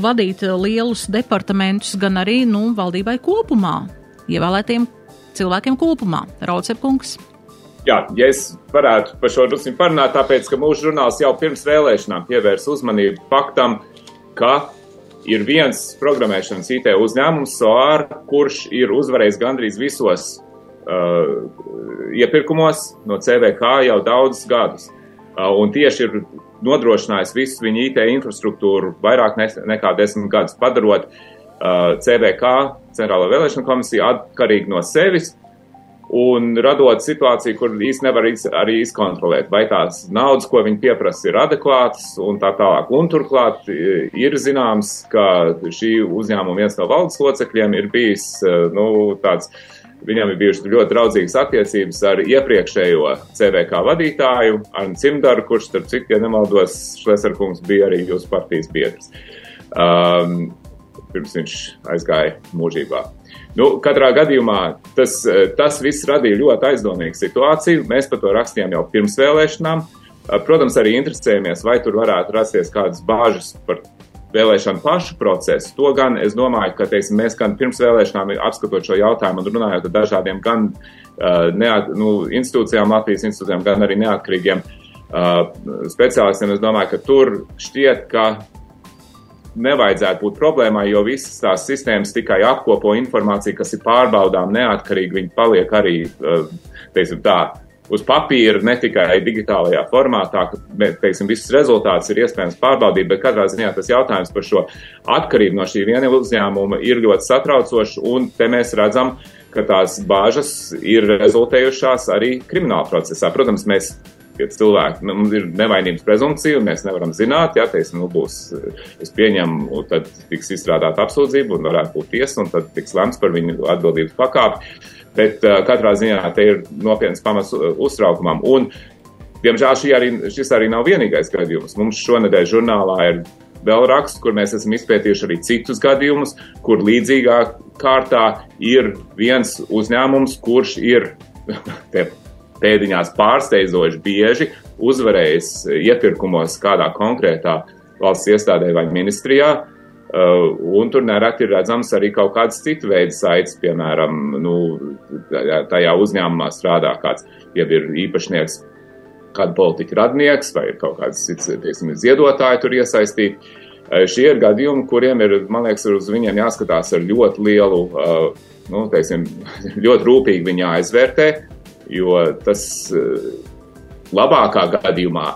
Speaker 1: vadīt lielus departamentus, gan arī nu, valdībai kopumā, ievēlētiem cilvēkiem kopumā. Raucepkungs.
Speaker 2: Jā, ja es varētu par šo drusku parunāt, tāpēc, ka mūsu žurnāls jau pirms vēlēšanām pievērs uzmanību faktam, ka ir viens programmēšanas IT uzņēmums, SOAR, kurš ir uzvarējis gandrīz visos uh, iepirkumos no CVK jau daudzus gadus. Uh, un tieši ir nodrošinājis visu viņu IT infrastruktūru vairāk ne, nekā desmit gadus, padarot uh, CVK, Centrālo vēlēšanu komisiju, atkarīgi no sevis un radot situāciju, kur īsti nevar iz, arī izkontrolēt, vai tās naudas, ko viņi pieprasa, ir adekvātas un tā tālāk. Un turklāt e, ir zināms, ka šī uzņēmuma viens no valdes locekļiem ir bijis, e, nu, tāds, viņam ir bijušas ļoti draudzīgas attiecības ar iepriekšējo CVK vadītāju, Arnu Cimdaru, kurš, starp citu, ja nemaldos, Šleserkungs bija arī jūsu partijas biedrs. Um, pirms viņš aizgāja mūžībā. Nu, katrā gadījumā tas, eh, tas viss radīja ļoti aizdomīgu situāciju. Mēs par to rakstījām jau pirms vēlēšanām. Eh, protams, arī interesējamies, vai tur varētu rasties kādas bāžas par vēlēšanu pašu procesu. To gan es domāju, ka teiksim, mēs gan pirms vēlēšanām apskatot šo jautājumu un runājot ar dažādiem gan uh, neat, nu, institūcijām, Latvijas institūcijām, gan arī neatkarīgiem speciālistiem, es domāju, ka tur šķiet, ka nevajadzētu būt problēmai, jo visas tās sistēmas tikai apkopo informāciju, kas ir pārbaudām neatkarīgi. Viņi paliek arī, teiksim tā, uz papīra, ne tikai digitālajā formātā, ka teiksim, visus rezultātus ir iespējams pārbaudīt, bet katrā ziņā tas jautājums par šo atkarību no šī viena uzņēmuma ir ļoti satraucošs, un te mēs redzam, ka tās bāžas ir rezultējušās arī krimināla procesā. Protams, mēs ja cilvēki, nu, mums ir nevainības prezumpcija, un mēs nevaram zināt, ja, teiksim, nu, būs, es pieņemu, tad tiks izstrādāta apsūdzība, un varētu būt tiesa, un tad tiks lemts par viņu atbildības pakāpi. Bet uh, katrā ziņā te ir nopietns pamats uztraukumam. Un, diemžēl arī, šis arī nav vienīgais gadījums. Mums šonadēļ žurnālā ir vēl raksts, kur mēs esam izpētījuši arī citus gadījumus, kur līdzīgā kārtā ir viens uzņēmums, kurš ir pēdiņās pārsteidzoši bieži uzvarējis iepirkumos kādā konkrētā valsts iestādē vai ministrijā. Uh, un tur nereti ir redzams arī kaut kāds cits veids saites, piemēram, nu, tajā uzņēmumā strādā kāds, ja ir īpašnieks, kāda politiķa radnieks vai kaut kāds cits, teiksim, ziedotāji tur iesaistīti. Uh, šie ir gadījumi, kuriem ir, man liekas, uz viņiem jāskatās ar ļoti lielu, uh, nu, teiksim, ļoti rūpīgi viņi jāizvērtē, jo tas labākā gadījumā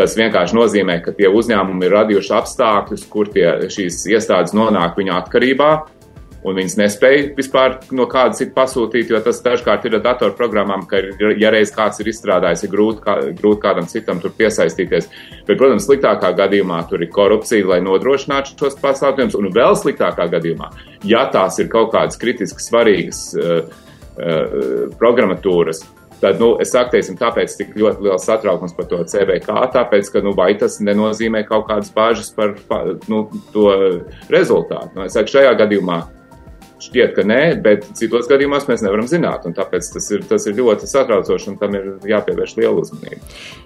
Speaker 2: Tas vienkārši nozīmē, ka tie uzņēmumi ir radījuši apstākļus, kur tie, šīs iestādes nonāk viņu atkarībā, un viņas nespēja vispār no kāda cita pasūtīt, jo tas dažkārt ir ar datorprogrammām, ka, ja reiz kāds ir izstrādājis, ir grūti, kā, grūti kādam citam tur piesaistīties. Bet, protams, sliktākā gadījumā tur ir korupcija, lai nodrošinātu šos pasākumus, un vēl sliktākā gadījumā, ja tās ir kaut kādas kritiski svarīgas uh, programmatūras, Tad, nu, es saku, teiksim, tāpēc tik ļoti liels satraukums par to CVK, tāpēc, ka, nu, vai tas nenozīmē kaut kādas bāžas par, nu, to rezultātu. Nu, es saku, šajā gadījumā Šķiet, ka nē, bet citos gadījumos mēs nevaram zināt. Tāpēc tas ir, tas ir ļoti satraucoši un tam ir jāpievērš liela uzmanība.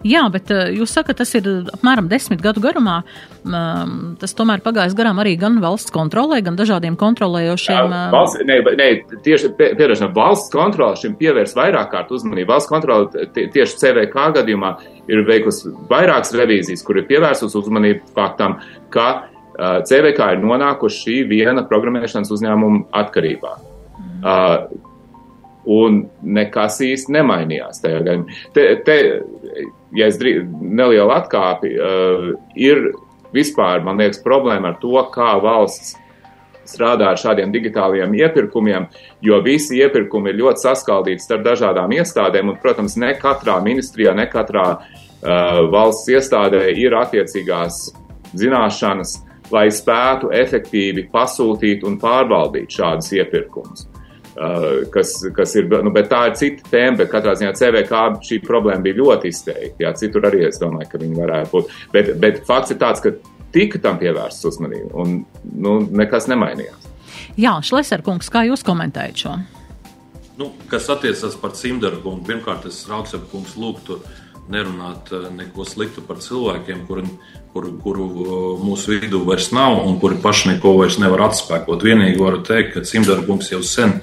Speaker 1: Jā, bet eh, jūs sakat, tas ir apmēram desmit gadu garumā. Mm, tas tomēr pagājis garām arī gan valsts kontrolē, gan dažādiem kontrolējošiem.
Speaker 2: Jā, eh, valsts, ne, ne, tieši pierašanā valsts kontrole šim pievērs vairāk kārt uzmanību. Valsts kontrole tieši CVK gadījumā ir veikusi vairākas revīzijas, kur ir pievērsus uzmanību faktam, ka CVK ir nonākuši šī viena programmēšanas uzņēmuma atkarībā. Uh, un nekas īsti nemainījās tajā gadījumā. Te, te, ja es drīz nelielu atkāpi, uh, ir vispār, man liekas, problēma ar to, kā valsts strādā ar šādiem digitāliem iepirkumiem, jo visi iepirkumi ir ļoti saskaldīti starp dažādām iestādēm, un, protams, ne katrā ministrijā, ne katrā uh, valsts iestādē ir attiecīgās zināšanas, lai spētu efektīvi pasūtīt un pārvaldīt šādus iepirkumus. Uh, kas, kas ir, nu, bet tā ir cita tēma, bet katrā ziņā CVK šī problēma bija ļoti izteikta. Jā, citur arī es domāju, ka viņi varētu būt. Bet, bet fakts ir tāds, ka tika tam pievērsts uzmanība un nu, nekas nemainījās.
Speaker 1: Jā, Šleserkungs, kā jūs komentējat šo?
Speaker 3: Nu, kas attiecas par Cimdaru kungu, pirmkārt, es Rauksep kungs lūgtu nerunāt eh, neko sliktu par cilvēkiem, kuri, kuru, kuru eh, mūsu vidū vairs nav un kuri paši neko vairs nevar atspēkot. Vienīgi varu teikt, ka Cimdarbungs jau sen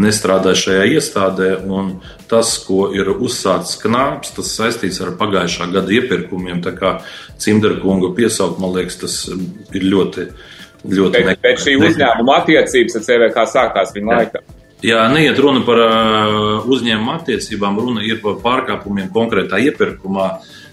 Speaker 3: nestrādā šajā iestādē, un tas, ko ir uzsācis knāps, tas saistīts ar pagājušā gada iepirkumiem. Tā kā Cimdarkunga piesaukt, man liekas, tas ir ļoti. ļoti
Speaker 2: bet, bet šī uzņēmuma attiecības ar CVK sākās viņa laikā.
Speaker 3: Jā, neiet runa par uzņēmuma attiecībām, runa ir par pārkāpumiem konkrētā iepirkumā.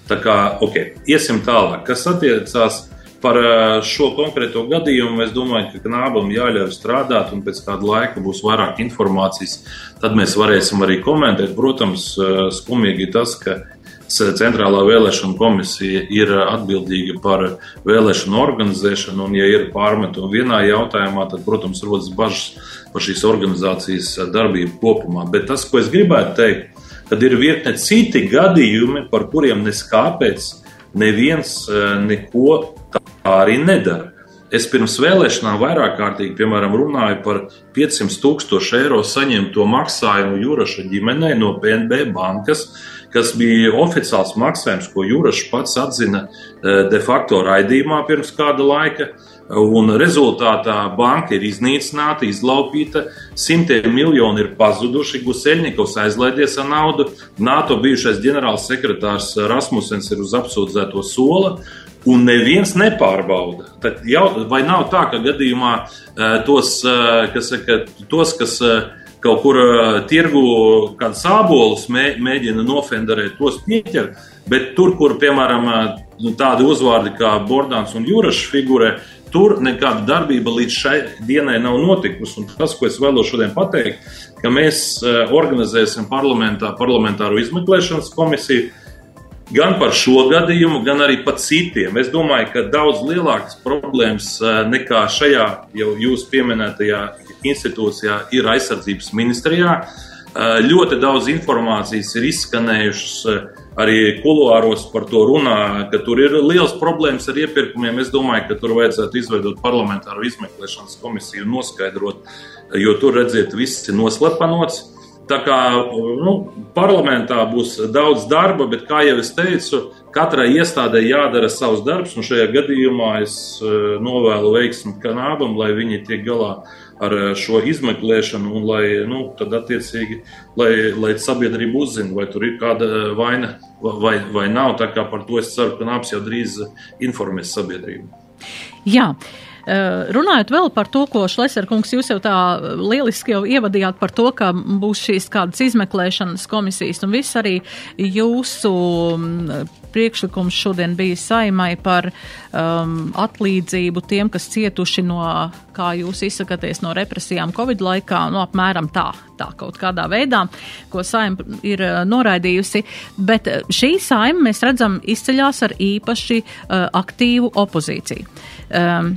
Speaker 3: Tā kā, ok, iesim tālāk. Kas attiecās par šo konkrēto gadījumu, es domāju, ka knābam jāļauj strādāt, un pēc kāda laika būs vairāk informācijas. Tad mēs varēsim arī komentēt. Protams, skumīgi tas, ka Centrālā vēlēšana komisija ir atbildīga par vēlēšanu organizēšanu, un, ja ir pārmetumi vienā jautājumā, tad, protams, rodas bažas par šīs organizācijas darbību kopumā. Bet tas, ko es gribētu teikt, kad ir virkne citi gadījumi, par kuriem neskāpēc neviens e, neko tā arī nedara. Es pirms vēlēšanām vairāk kārtīgi, piemēram, runāju par 500 tūkstošu eiro saņemto maksājumu Juraša ģimenei no PNB bankas, kas bija oficiāls maksājums, ko Jurašs pats atzina e, de facto raidījumā pirms kāda laika. Un rezultātā banka ir iznīcināta, izlaupīta, simtiem miljonu ir pazuduši. Guseļņikovs aizlaidies ar naudu. NATO bijušais ģenerālsekretārs Rasmussens ir uz apsūdzēto sola. Un neviens nepārbauda. Tad jau, vai nav tā, ka gadījumā eh, tos, eh, kas, saka, tos, kas eh, kaut kur tirgu kādu sābolus mē, mēģina nofenderēt, tos pieķer, bet tur, kur, piemēram, nu, tādi uzvārdi kā Bordāns un Jūrašs figurē, Tur nekāda darbība līdz šai dienai nav notikusi. Un tas, ko es vēlos šodien pateikt, ka mēs eh, organizēsim parlamentā parlamentāro izmeklēšanas komisiju gan par šo gadījumu, gan arī par citiem. Es domāju, ka daudz lielākas problēmas nekā šajā jau jūs pieminētajā institūcijā ir aizsardzības ministrijā. Eh, ļoti daudz informācijas ir izskanējušas arī kuluāros par to runā, ka tur ir liels problēmas ar iepirkumiem. Es domāju, ka tur vajadzētu izveidot parlamentāru izmeklēšanas komisiju un noskaidrot, jo tur, redziet, viss ir noslepenots. Tā kā nu, parlamentā būs daudz darba, bet, kā jau es teicu, katrai iestādē jādara savs darbs. Šajā gadījumā es novēlu veiksmi kanābam, lai viņi tiek galā ar uh, šo izmeklēšanu, un lai, nu, lai, lai sabiedrība uzzina, vai tur ir kāda vaina vai, vai nav. Par to es ceru, ka nāps jau drīz informēs sabiedrību.
Speaker 1: Jā. Eh, runājot vēl par to, ko Šleserkungs jūs jau tā lieliski jau ievadījāt par to, ka būs šīs kādas izmeklēšanas komisijas un viss arī jūsu mm, priekšlikums šodien bija saimai par um, atlīdzību tiem, kas cietuši no, kā jūs izsakaties, no represijām Covid laikā, no apmēram tā, tā kaut kādā veidā, ko saima ir uh, noraidījusi. Bet uh, šī saima, mēs redzam, izceļās ar īpaši uh, aktīvu opozīciju. Um,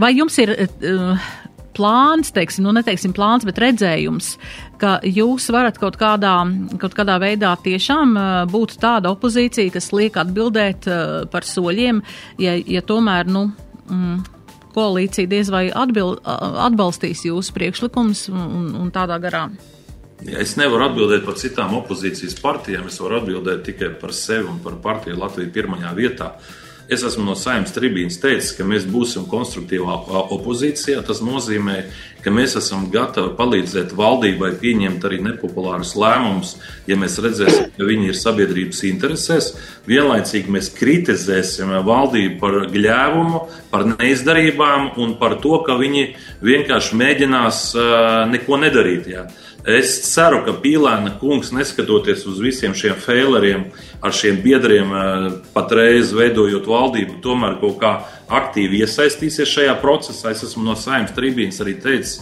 Speaker 1: vai jums ir uh, plāns, teiksim, nu neteiksim plāns, bet redzējums, ka jūs varat kaut kādā, kaut kādā veidā tiešām būt tāda opozīcija, kas liek atbildēt par soļiem, ja, ja tomēr, nu, mm, koalīcija diez vai atbil, atbalstīs jūsu priekšlikums un, un tādā garā.
Speaker 3: Es nevaru atbildēt par citām opozīcijas partijām, es varu atbildēt tikai par sevi un par partiju Latviju pirmajā vietā. Uh, Es esmu no saimnes tribīnas teicis, ka mēs būsim konstruktīvā opozīcijā. Tas nozīmē, ka mēs esam gatavi palīdzēt valdībai pieņemt arī nepopulārus lēmumus, ja mēs redzēsim, ka viņi ir sabiedrības interesēs. Vienlaicīgi mēs kritizēsim valdību par gļēvumu, par neizdarībām un par to, ka viņi vienkārši mēģinās neko nedarīt. Jā. Es ceru, ka Pīlēna kungs, neskatoties uz visiem šiem faileriem, ar šiem biedriem, eh, patreiz veidojot valdību, tomēr kaut kā aktīvi iesaistīsies šajā procesā. Es esmu no saimnes tribīnas arī teicis,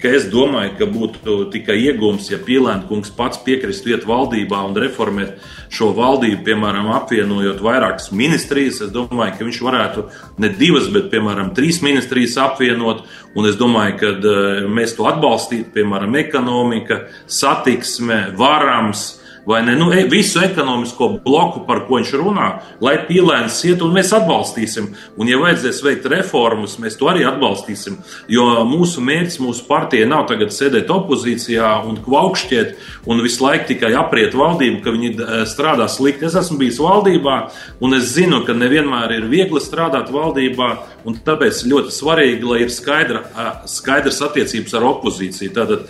Speaker 3: ka es domāju, ka būtu tikai iegūms, ja Pīlēna kungs pats piekristu iet valdībā un reformēt šo valdību, piemēram, apvienojot vairākas ministrijas. Es domāju, ka viņš varētu ne divas, bet, piemēram, trīs ministrijas apvienot. Un es domāju, ka eh, mēs to atbalstītu, piemēram, ekonomika, satiksme, varams vai ne? Nu, e, visu ekonomisko bloku, par ko viņš runā, lai pīlēns iet, un mēs atbalstīsim. Un, ja vajadzēs veikt reformas, mēs to arī atbalstīsim. Jo mūsu mērķis, mūsu partija nav tagad sēdēt opozīcijā un kvaukšķiet un visu laiku tikai apriet valdību, ka viņi e, strādā slikti. Es esmu bijis valdībā, un es zinu, ka nevienmēr ir viegli strādāt valdībā, un tāpēc ļoti svarīgi, lai ir skaidra, skaidrs attiecības ar opozīciju. Tātad,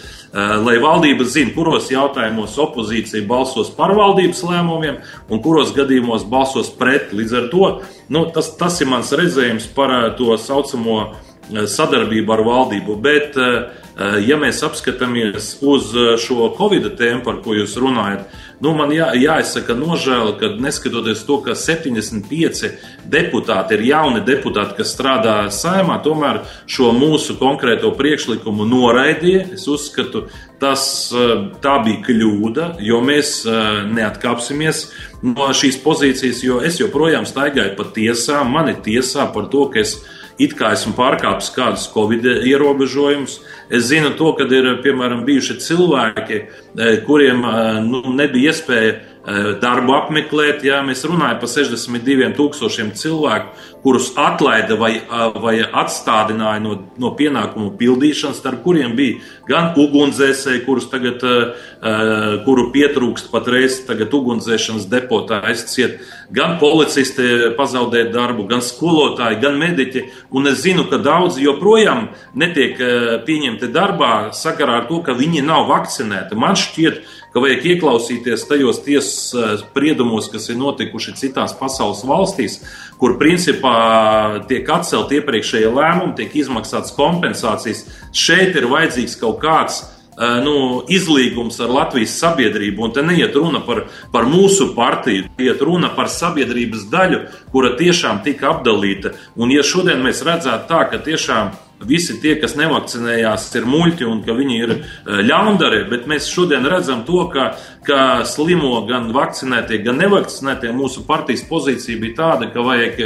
Speaker 3: lai valdība zina, kuros jautājumos opozīcija balsos par valdības lēmumiem un kuros gadījumos balsos pret. Līdz ar to nu, tas, tas ir mans redzējums par to saucamo sadarbību ar valdību. Bet, ja mēs apskatāmies uz šo Covid tēmu, par ko jūs runājat, Nu, man jā, jāizsaka nožēla, ka neskatoties to, ka 75 deputāti ir jauni deputāti, kas strādā saimā, tomēr šo mūsu konkrēto priekšlikumu noraidīja. Es uzskatu, tas eh, bija kļūda, jo mēs eh, neatkāpsimies no šīs pozīcijas, jo es joprojām staigāju pa tiesām, mani tiesā par to, ka es it kā esmu pārkāpis kādus covid ierobežojumus. Es zinu to, ka ir piemēram bijuši cilvēki, kuriem nu, nebija iespēja darbu apmeklēt. Jā, mēs runājam par 62,000 cilvēku, kurus atlaida vai, vai atstādināja no, no pienākumu pildīšanas, starp kuriem bija gan ugunsdzēsēji, kurus tagad, kuru pietrūkst patreiz ugunsdzēšanas depotā aizciet, gan policisti pazaudēt darbu, gan skolotāji, gan mediķi. Un es zinu, ka daudzi joprojām netiek pieņemti darbā sakarā ar to, ka viņi nav vakcinēti. Man šķiet, ka vajag ieklausīties tajos tiesas eh, spriedumos, kas ir notikuši citās pasaules valstīs, kur principā tiek atcelt iepriekšējie lēmumi, tiek izmaksātas kompensācijas. Šeit ir vajadzīgs kaut kāds eh, nu, izlīgums ar Latvijas sabiedrību. Un te neiet runa par, par mūsu partiju, iet runa par sabiedrības daļu, kura tiešām tika apdalīta. Un, ja šodien mēs redzētu tā, ka tiešām visi tie, kas nevakcinējās, ir muļķi un ka viņi ir eh, ļaundari, bet mēs šodien redzam to, ka, ka slimo gan vakcinētie, gan nevakcinētie. Mūsu partijas pozīcija bija tāda, ka vajag,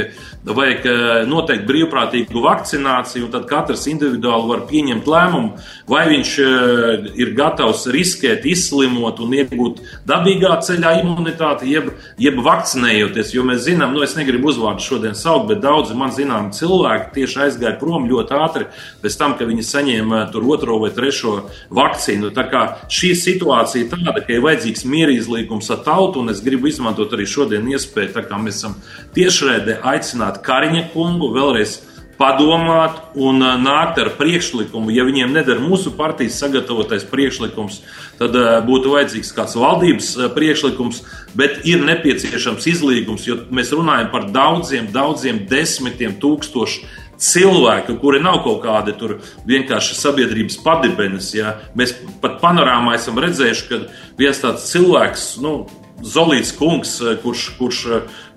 Speaker 3: vajag eh, noteikti brīvprātīgu vakcināciju, un tad katrs individuāli var pieņemt lēmumu, vai viņš eh, ir gatavs riskēt, izslimot un iegūt dabīgā ceļā imunitāti, jeb, jeb vakcinējoties. Jo mēs zinām, nu es negribu uzvārdu šodien saukt, bet daudzi man zināmi cilvēki tieši aizgāja prom ļoti ātri pēc tam, kad viņi saņēma tur otro vai trešo vakcīnu. Tā kā šī situācija ir tāda, ka ir vajadzīgs mierīgums ar tautu, un es gribu izmantot arī šodien iespēju, tā kā mēs esam tiešraidē, aicināt Kariņa kungu vēlreiz padomāt un uh, nākt ar priekšlikumu. Ja viņiem neder mūsu partijas sagatavotais priekšlikums, tad uh, būtu vajadzīgs kāds valdības uh, priekšlikums, bet ir nepieciešams izlīgums, jo mēs runājam par daudziem, daudziem desmitiem tūkstošu cilvēki, kuri nav kaut kādi tur vienkārši sabiedrības padibenes. Ja? Mēs pat panorāmā esam redzējuši, ka viens tāds cilvēks, nu, Zolīts kungs, kurš, kurš,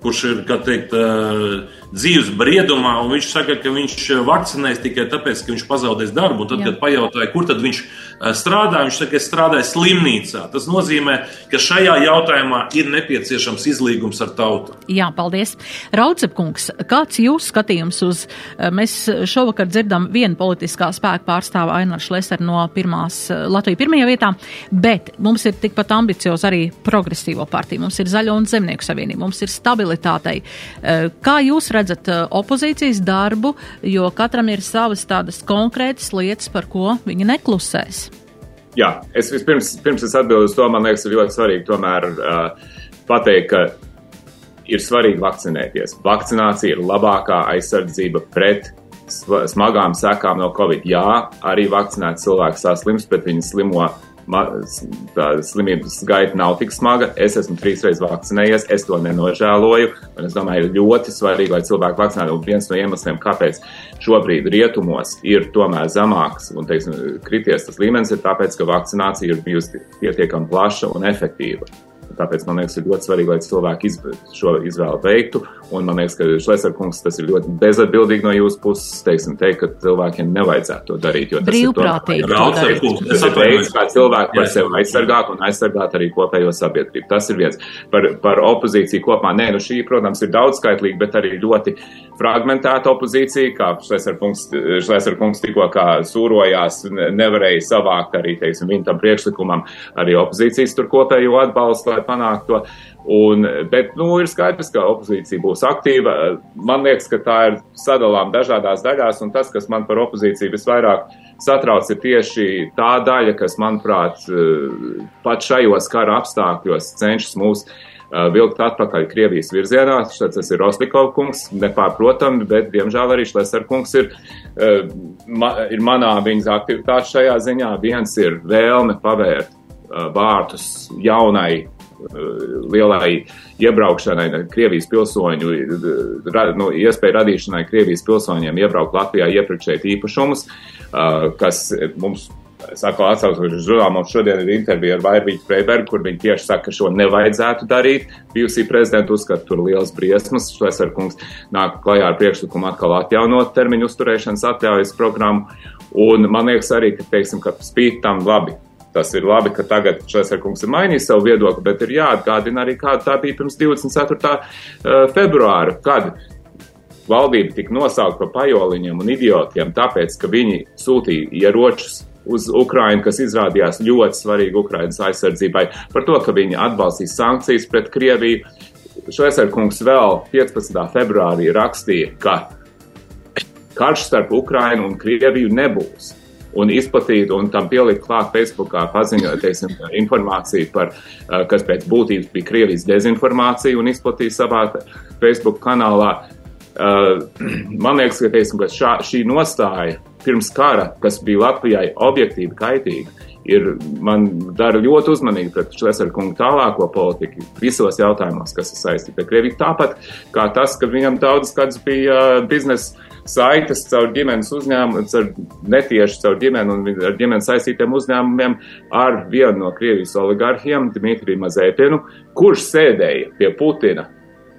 Speaker 3: kurš ir, teikt, dzīves briedumā, un viņš saka, ka viņš vakcinēs tikai tāpēc, ka viņš pazaudēs darbu. Un tad, Jā. kad pajautāja, kur tad viņš eh, strādā, viņš saka, es strādāju slimnīcā. Tas nozīmē, ka šajā jautājumā ir nepieciešams izlīgums ar tautu.
Speaker 1: Jā, paldies. Raucepkungs, kāds jūs skatījums uz, eh, mēs šovakar dzirdam vienu politiskā spēku pārstāvu Ainārs Šleser no pirmās eh, Latvijas pirmajā vietā, bet mums ir tikpat ambiciozi arī progresīvo partiju, mums ir Zaļo un Zemnieku savienība, mums ir stabilitātei. Kā jūs redzat? opozīcijas darbu, jo katram ir savas tādas konkrētas lietas, par ko viņi neklusēs.
Speaker 2: Jā, es vispirms pirms es atbildu uz to, man liekas, ir ļoti svarīgi tomēr uh, pateikt, ka ir svarīgi vakcinēties. Vakcinācija ir labākā aizsardzība pret smagām sekām no Covid. Jā, arī vakcinēti cilvēki saslims, bet viņi slimo tā slimības gaita nav tik smaga. Es esmu trīs reizes vakcinējies, es to nenožēloju. Es domāju, ir ļoti svarīgi, lai cilvēki vakcinētu. Un viens no iemesliem, kāpēc šobrīd rietumos ir tomēr zemāks un teiksim, krities tas līmenis, ir tāpēc, ka vakcinācija ir bijusi pietiekami plaša un efektīva. Tāpēc man liekas, ir ļoti svarīgi, lai cilvēki iz, šo izvēli veiktu. Un man liekas, ka Šlesner kungs tas ir ļoti bezatbildīgi no jūsu puses, teiksim, teikt, ka cilvēkiem nevajadzētu to darīt.
Speaker 1: Brīvprātīgi.
Speaker 2: Tas ir veids, kā cilvēki var sevi aizsargāt un aizsargāt arī kopējo sabiedrību. Tas ir viens. Par, par opozīciju kopumā. Nē, nu šī, protams, ir daudzskaitlīga, bet arī ļoti fragmentēta opozīcija, kā Šlesner kungs, Šlesner kungs tikko sūrojās, nevarēja savākt arī, teiksim, viņa tam priekšlikumam arī opozīcijas tur kopējo atbalstu, lai panāktu to. Un, bet, nu, ir skaidrs, ka opozīcija būs aktīva. Man liekas, ka tā ir sadalām dažādās daļās, un tas, kas man par opozīciju visvairāk satrauc, ir tieši tā daļa, kas, manuprāt, pat šajos kara apstākļos cenšas mūs vilkt atpakaļ Krievijas virzienā. Tas ir Roslikov kungs, nepārprotami, bet, diemžēl, arī Šleser kungs ir, ir manā viņas aktivitāte šajā ziņā. Viens ir vēlme pavērt vārtus jaunai lielai iebraukšanai, Krievijas pilsoņu, nu, iespēju radīšanai Krievijas pilsoņiem iebraukt Latvijā, iepirkt šeit īpašumus, kas mums Es atkal atsaucos uz žurnālu. Mums šodien ir intervija ar Vairvīķu Freibergu, kur viņi tieši saka, ka šo nevajadzētu darīt. Bijusī prezidenta uzskata tur liels briesmas. Šlesar kungs nāk klajā ar priekšlikumu atkal atjaunot termiņu uzturēšanas atļaujas programmu. Un man liekas arī, ka, teiksim, ka spīt tam labi Tas ir labi, ka tagad Šlēsarkungs ir mainījis savu viedokli, bet ir jāatgādina arī, kāda tā bija pirms 24. Eh, februāra, kad valdība tika nosaukta par pajoliņiem un idiotiem, tāpēc, ka viņi sūtīja ieročus uz Ukrainu, kas izrādījās ļoti svarīgi Ukrainas aizsardzībai, par to, ka viņi atbalstīs sankcijas pret Krieviju. Šveserkungs vēl 15. februārī rakstīja, ka karš starp Ukrainu un Krieviju nebūs un izplatīt un tam pielikt klāt Facebookā paziņot, teiksim, informāciju par, kas pēc būtības bija Krievijas dezinformācija un izplatīja savā Facebook kanālā. Man liekas, ka, teiksim, ka šā, šī nostāja pirms kara, kas bija Latvijai objektīvi kaitīga, ir man dara ļoti uzmanīgi pret Šlesera kungu tālāko politiku visos jautājumos, kas ir saistīti ar Krieviju. Tāpat kā tas, ka viņam daudz kāds bija biznesa saites caur ģimenes uzņēmumu, caur netieši caur ģimeni un ar ģimeni saistītiem uzņēmumiem ar vienu no Krievijas oligarhiem, Dmitriju Mazēpinu, kurš sēdēja pie Putina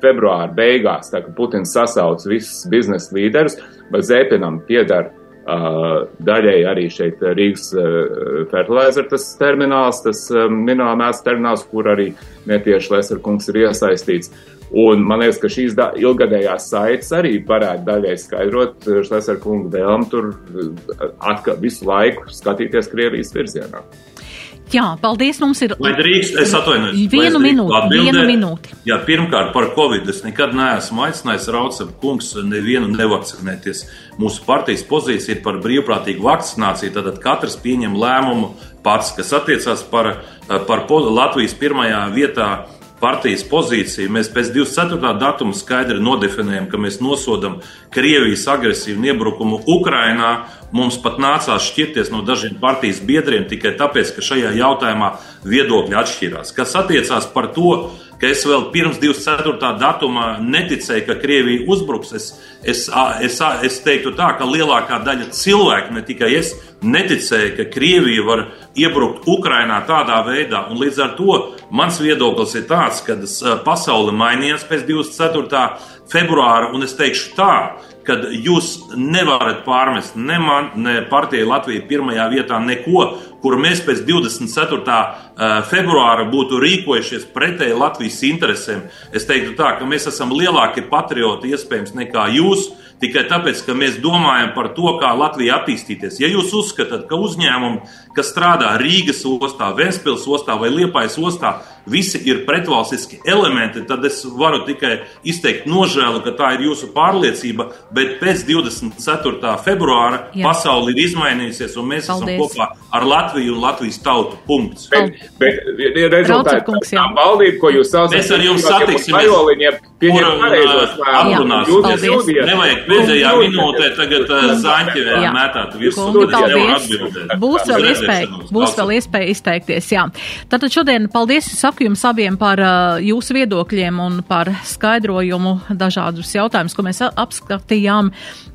Speaker 2: februāra beigās, tā ka Putins sasauc visus biznesa līderus, bet Zēpinam piedara uh, daļēji arī šeit Rīgas uh, fertilizer tas termināls, tas um, minerāla mēslu termināls, kur arī netieši Lesar kungs ir iesaistīts. Un man liekas, ka šīs ilgadējās saites arī varētu daļai skaidrot Šlesera kungu vēlmu tur atkal visu laiku skatīties Krievijas virzienā.
Speaker 1: Jā, paldies. Mums ir.
Speaker 3: Lai drīkst, es atvainojos.
Speaker 1: Vienu minūti. Atbildēt. Vienu minūti.
Speaker 3: Jā, pirmkārt par Covid. Es nekad neesmu aicinājis Raucam kungs nevienu nevakcinēties. Mūsu partijas pozīcija ir par brīvprātīgu vakcināciju. Tad katrs pieņem lēmumu pats, kas attiecās par, par Latvijas pirmajā vietā partijas pozīciju, mēs pēc 24. datuma skaidri nodefinējam, ka mēs nosodam Krievijas agresīvu iebrukumu Ukrainā. Mums pat nācās šķirties no dažiem partijas biedriem tikai tāpēc, ka šajā jautājumā viedokļi atšķirās. Kas attiecās par to, ka es vēl pirms 24. datuma neticēju, ka Krievija uzbruks. Es, es, es, es teiktu tā, ka lielākā daļa cilvēku, ne tikai es, neticēja, ka Krievija var iebrukt Ukrainā tādā veidā. Un līdz ar to mans viedoklis ir tāds, ka pasaule mainījās pēc 24. februāra, un es teikšu tā, ka jūs nevarat pārmest ne man, ne partijai Latvijai pirmajā vietā neko, kur mēs pēc 24. februāra būtu rīkojušies pretēji Latvijas interesēm. Es teiktu tā, ka mēs esam lielāki patrioti iespējams nekā jūs tikai tāpēc, ka mēs domājam par to, kā Latvija attīstīties. Ja jūs uzskatāt, ka uzņēmumi, kas strādā Rīgas ostā, Ventspils ostā vai Liepājas ostā, visi ir pretvalstiski elementi, tad es varu tikai izteikt nožēlu, ka tā ir jūsu pārliecība, bet pēc 24. februāra Jā. pasaule ir izmainījusies un mēs Paldies. esam kopā ar Latviju un Latvijas tautu. Punkts.
Speaker 2: Bet, bet ir rezultāti, tā valdība, ko jūs saucat,
Speaker 3: mēs ar jums satiksimies. Lēmumus. Jūs nevajag pēdējā minūtē tagad zaņķi mētāt virsū.
Speaker 1: Būs vēl iespēja, būs vēl iespēja izteikties, jā. Tātad šodien paldies saku jums abiem par uh, jūsu viedokļiem un par skaidrojumu dažādus jautājumus, ko mēs apskatījām.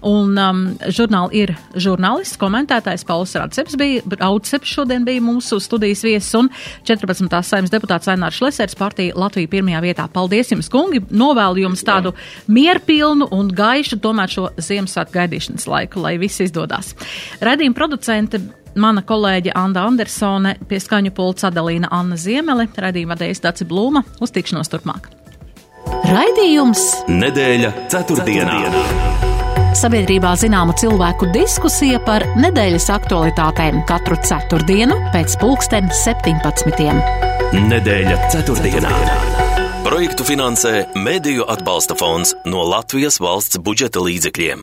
Speaker 1: Un um, žurnāli ir žurnālists, komentētājs Pauls Rādceps bija, Rādceps šodien bija mūsu studijas viesis un 14. saimnes deputāts Ainārs Šlesers partija Latvija pirmajā vietā. Paldies jums, kungi! Novēlu jums tādu mierpilnu un gaišu tomēr šo Ziemassvētku gaidīšanas laiku, lai viss izdodas. Radījuma producente mana kolēģe Anna Andersone, pie skaņu pulca Adalīna Anna Ziemele, raidījuma vadējas Daci Blūma, uz tikšanos turpmāk.
Speaker 4: Raidījums
Speaker 5: Nedēļa ceturtdienā. ceturtdienā.
Speaker 4: Sabiedrībā zināma cilvēku diskusija par nedēļas aktualitātēm katru ceturtdienu pēc pulksten 17.
Speaker 5: Nedēļa ceturtdienā. Projektu finansē Mēdīju atbalsta fonds no Latvijas valsts budžeta līdzekļiem.